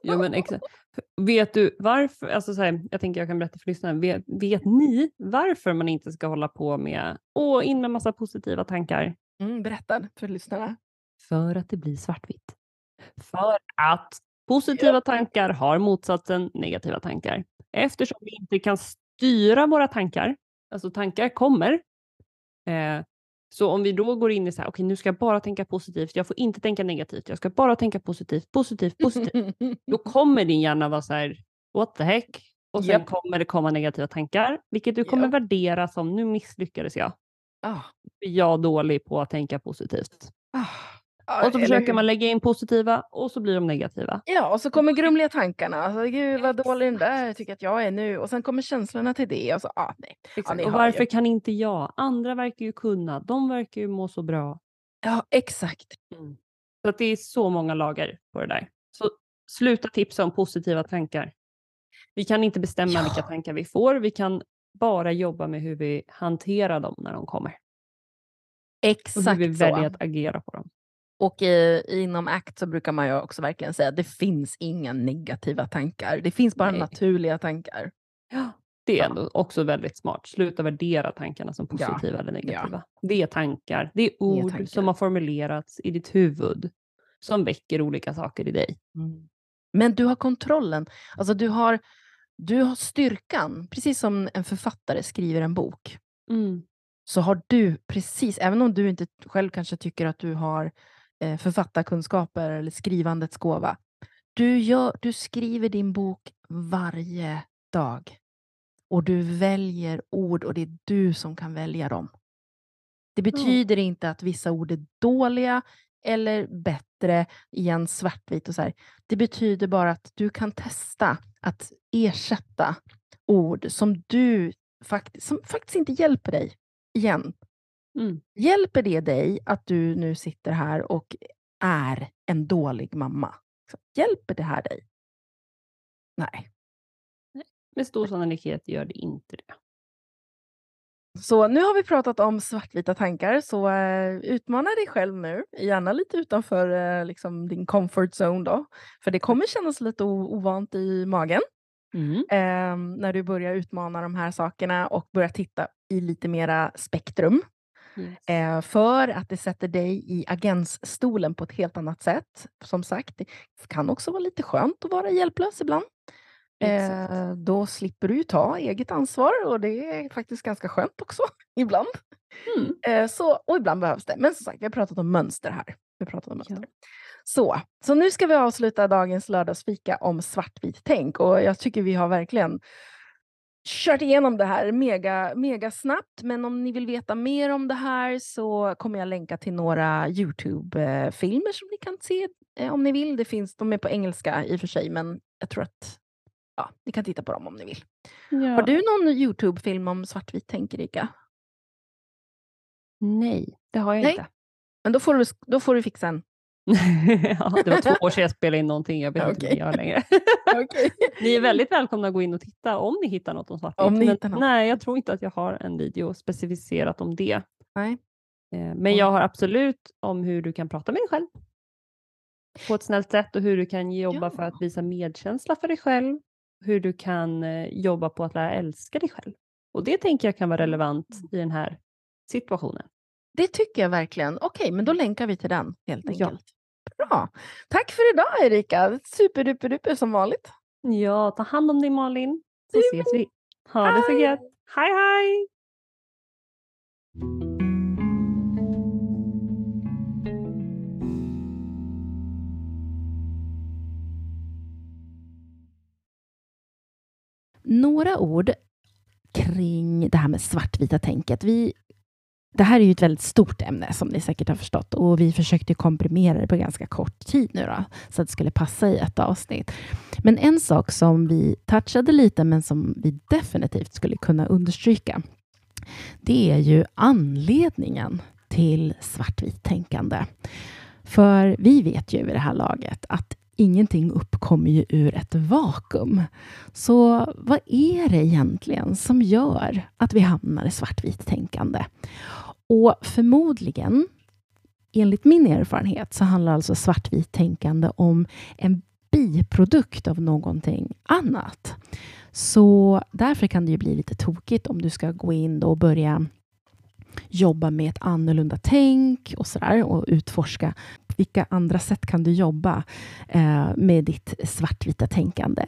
[SPEAKER 2] ja, men exakt. Vet du varför, alltså så här, jag tänker jag kan berätta för lyssnarna, vet, vet ni varför man inte ska hålla på med, och in med massa positiva tankar?
[SPEAKER 1] Mm, berätta för lyssnarna.
[SPEAKER 2] För att det blir svartvitt. För att positiva tankar har motsatsen negativa tankar. Eftersom vi inte kan styra våra tankar, alltså tankar kommer, eh, så om vi då går in i så här, okej okay, nu ska jag bara tänka positivt, jag får inte tänka negativt, jag ska bara tänka positivt, positivt, positivt. då kommer din hjärna vara så här, what the heck? Och sen yep. kommer det komma negativa tankar, vilket du kommer yep. värdera som nu misslyckades jag.
[SPEAKER 1] Ah.
[SPEAKER 2] Jag är dålig på att tänka positivt.
[SPEAKER 1] Ah.
[SPEAKER 2] Och så försöker man lägga in positiva och så blir de negativa.
[SPEAKER 1] Ja, och så kommer grumliga tankarna. Alltså, Gud vad dålig den där tycker att jag är nu. Och sen kommer känslorna till det. Och, så, ah, nej.
[SPEAKER 2] Ja, och varför ju. kan inte jag? Andra verkar ju kunna. De verkar ju må så bra.
[SPEAKER 1] Ja, exakt.
[SPEAKER 2] Mm. Så att det är så många lager på det där. Så sluta tipsa om positiva tankar. Vi kan inte bestämma ja. vilka tankar vi får. Vi kan bara jobba med hur vi hanterar dem när de kommer.
[SPEAKER 1] Exakt
[SPEAKER 2] och hur vi så. väljer att agera på dem.
[SPEAKER 1] Och i, inom ACT så brukar man ju också verkligen säga att det finns inga negativa tankar. Det finns bara Nej. naturliga tankar.
[SPEAKER 2] Ja, det är ändå också väldigt smart. Sluta värdera tankarna som positiva ja. eller negativa. Ja. Det är tankar. Det är ord det är tankar. som har formulerats i ditt huvud som väcker olika saker i dig.
[SPEAKER 1] Mm. Men du har kontrollen. Alltså du har, du har styrkan, precis som en författare skriver en bok. Mm. Så har du precis, även om du inte själv kanske tycker att du har författarkunskaper eller skrivandets gåva. Du, gör, du skriver din bok varje dag. Och du väljer ord och det är du som kan välja dem. Det betyder mm. inte att vissa ord är dåliga eller bättre, igen svartvit och så här. Det betyder bara att du kan testa att ersätta ord som du faktiskt, som faktiskt inte hjälper dig. Igen. Mm. Hjälper det dig att du nu sitter här och är en dålig mamma? Hjälper det här dig? Nej.
[SPEAKER 2] Med stor sannolikhet gör det inte det.
[SPEAKER 1] Så nu har vi pratat om svartvita tankar, så uh, utmana dig själv nu. Gärna lite utanför uh, liksom din comfort zone då. För det kommer kännas lite ovant i magen. Mm. Uh, när du börjar utmana de här sakerna och börjar titta i lite mera spektrum. Yes. Eh, för att det sätter dig i agensstolen på ett helt annat sätt. Som sagt, det kan också vara lite skönt att vara hjälplös ibland. Eh, då slipper du ta eget ansvar och det är faktiskt ganska skönt också ibland. Mm. Eh, så, och ibland behövs det. Men som sagt, vi har pratat om mönster här. Vi har pratat om mönster. Ja. Så, så nu ska vi avsluta dagens lördagsfika om svartvit tänk och jag tycker vi har verkligen kört igenom det här mega, mega snabbt. Men om ni vill veta mer om det här så kommer jag länka till några Youtube-filmer som ni kan se eh, om ni vill. Det finns, de är på engelska i och för sig, men jag tror att ja, ni kan titta på dem om ni vill. Ja. Har du någon Youtube-film om svartvit tänk, Erika?
[SPEAKER 2] Nej, det har jag Nej. inte.
[SPEAKER 1] Men då får du, då får du fixa en.
[SPEAKER 2] ja, det var två år sedan jag spelade in någonting. Jag vet okay. inte vad jag gör längre. okay. Ni är väldigt välkomna att gå in och titta om ni hittar något om svartvitt. Om ni Men, Nej, jag tror inte att jag har en video specificerat om det.
[SPEAKER 1] Nej.
[SPEAKER 2] Eh, men jag har absolut om hur du kan prata med dig själv på ett snällt sätt och hur du kan jobba ja. för att visa medkänsla för dig själv. Hur du kan eh, jobba på att lära älska dig själv. Och det tänker jag kan vara relevant mm. i den här situationen.
[SPEAKER 1] Det tycker jag verkligen. Okej, men då länkar vi till den helt enkelt. Ja. Bra. Tack för idag Erika. Superduper som vanligt.
[SPEAKER 2] Ja, ta hand om dig Malin. Så ses vi. Ha hej. det så gött. Hej hej!
[SPEAKER 1] Några ord kring det här med svartvita tänket. Vi det här är ju ett väldigt stort ämne som ni säkert har förstått och vi försökte komprimera det på ganska kort tid nu då, så att det skulle passa i ett avsnitt. Men en sak som vi touchade lite, men som vi definitivt skulle kunna understryka, det är ju anledningen till svartvitt tänkande. För vi vet ju vid det här laget att ingenting uppkommer ju ur ett vakuum. Så vad är det egentligen som gör att vi hamnar i svartvitt tänkande? Och förmodligen, enligt min erfarenhet, så handlar alltså svartvitt tänkande om en biprodukt av någonting annat. Så därför kan det ju bli lite tokigt om du ska gå in och börja jobba med ett annorlunda tänk och sådär och utforska vilka andra sätt kan du jobba eh, med ditt svartvita tänkande.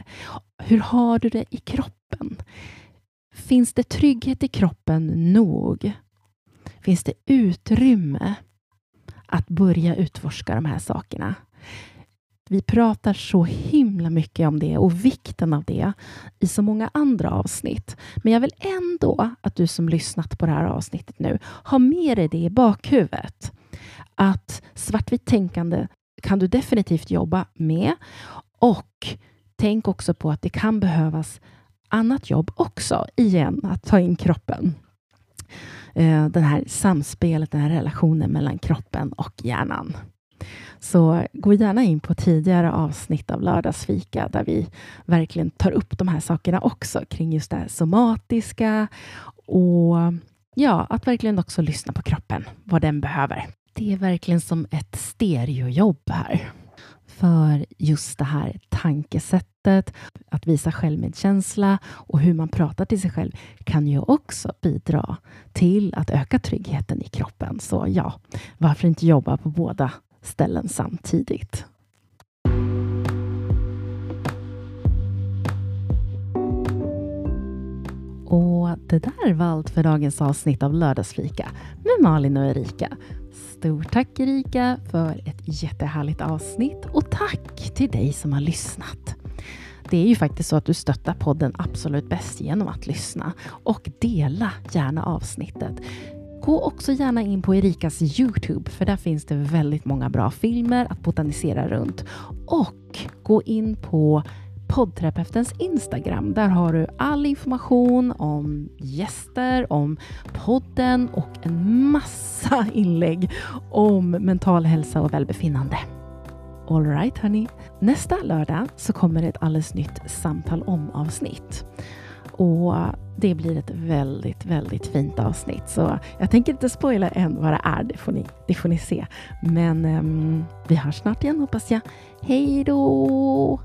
[SPEAKER 1] Hur har du det i kroppen? Finns det trygghet i kroppen nog? Finns det utrymme att börja utforska de här sakerna? Vi pratar så himla mycket om det och vikten av det i så många andra avsnitt. Men jag vill ändå att du som lyssnat på det här avsnittet nu har med dig det i bakhuvudet. att svartvitt tänkande kan du definitivt jobba med och tänk också på att det kan behövas annat jobb också. Igen, att ta in kroppen. Eh, det här samspelet, den här relationen mellan kroppen och hjärnan. Så gå gärna in på tidigare avsnitt av Lördagsfika där vi verkligen tar upp de här sakerna också kring just det här somatiska och ja, att verkligen också lyssna på kroppen, vad den behöver. Det är verkligen som ett stereojobb här. För just det här tankesättet, att visa självmedkänsla och hur man pratar till sig själv kan ju också bidra till att öka tryggheten i kroppen. Så ja, varför inte jobba på båda ställen samtidigt? Och det där var allt för dagens avsnitt av Lördagsfika med Malin och Erika. Stort tack Erika för ett jättehärligt avsnitt och tack till dig som har lyssnat. Det är ju faktiskt så att du stöttar podden absolut bäst genom att lyssna och dela gärna avsnittet. Gå också gärna in på Erikas Youtube för där finns det väldigt många bra filmer att botanisera runt. Och gå in på poddterapeutens Instagram. Där har du all information om gäster, om podden och en massa inlägg om mental hälsa och välbefinnande. Alright hörni. Nästa lördag så kommer ett alldeles nytt samtal om avsnitt. Och det blir ett väldigt, väldigt fint avsnitt. Så jag tänker inte spoila än vad det är. Det får ni, det får ni se. Men um, vi hörs snart igen hoppas jag. Hej då!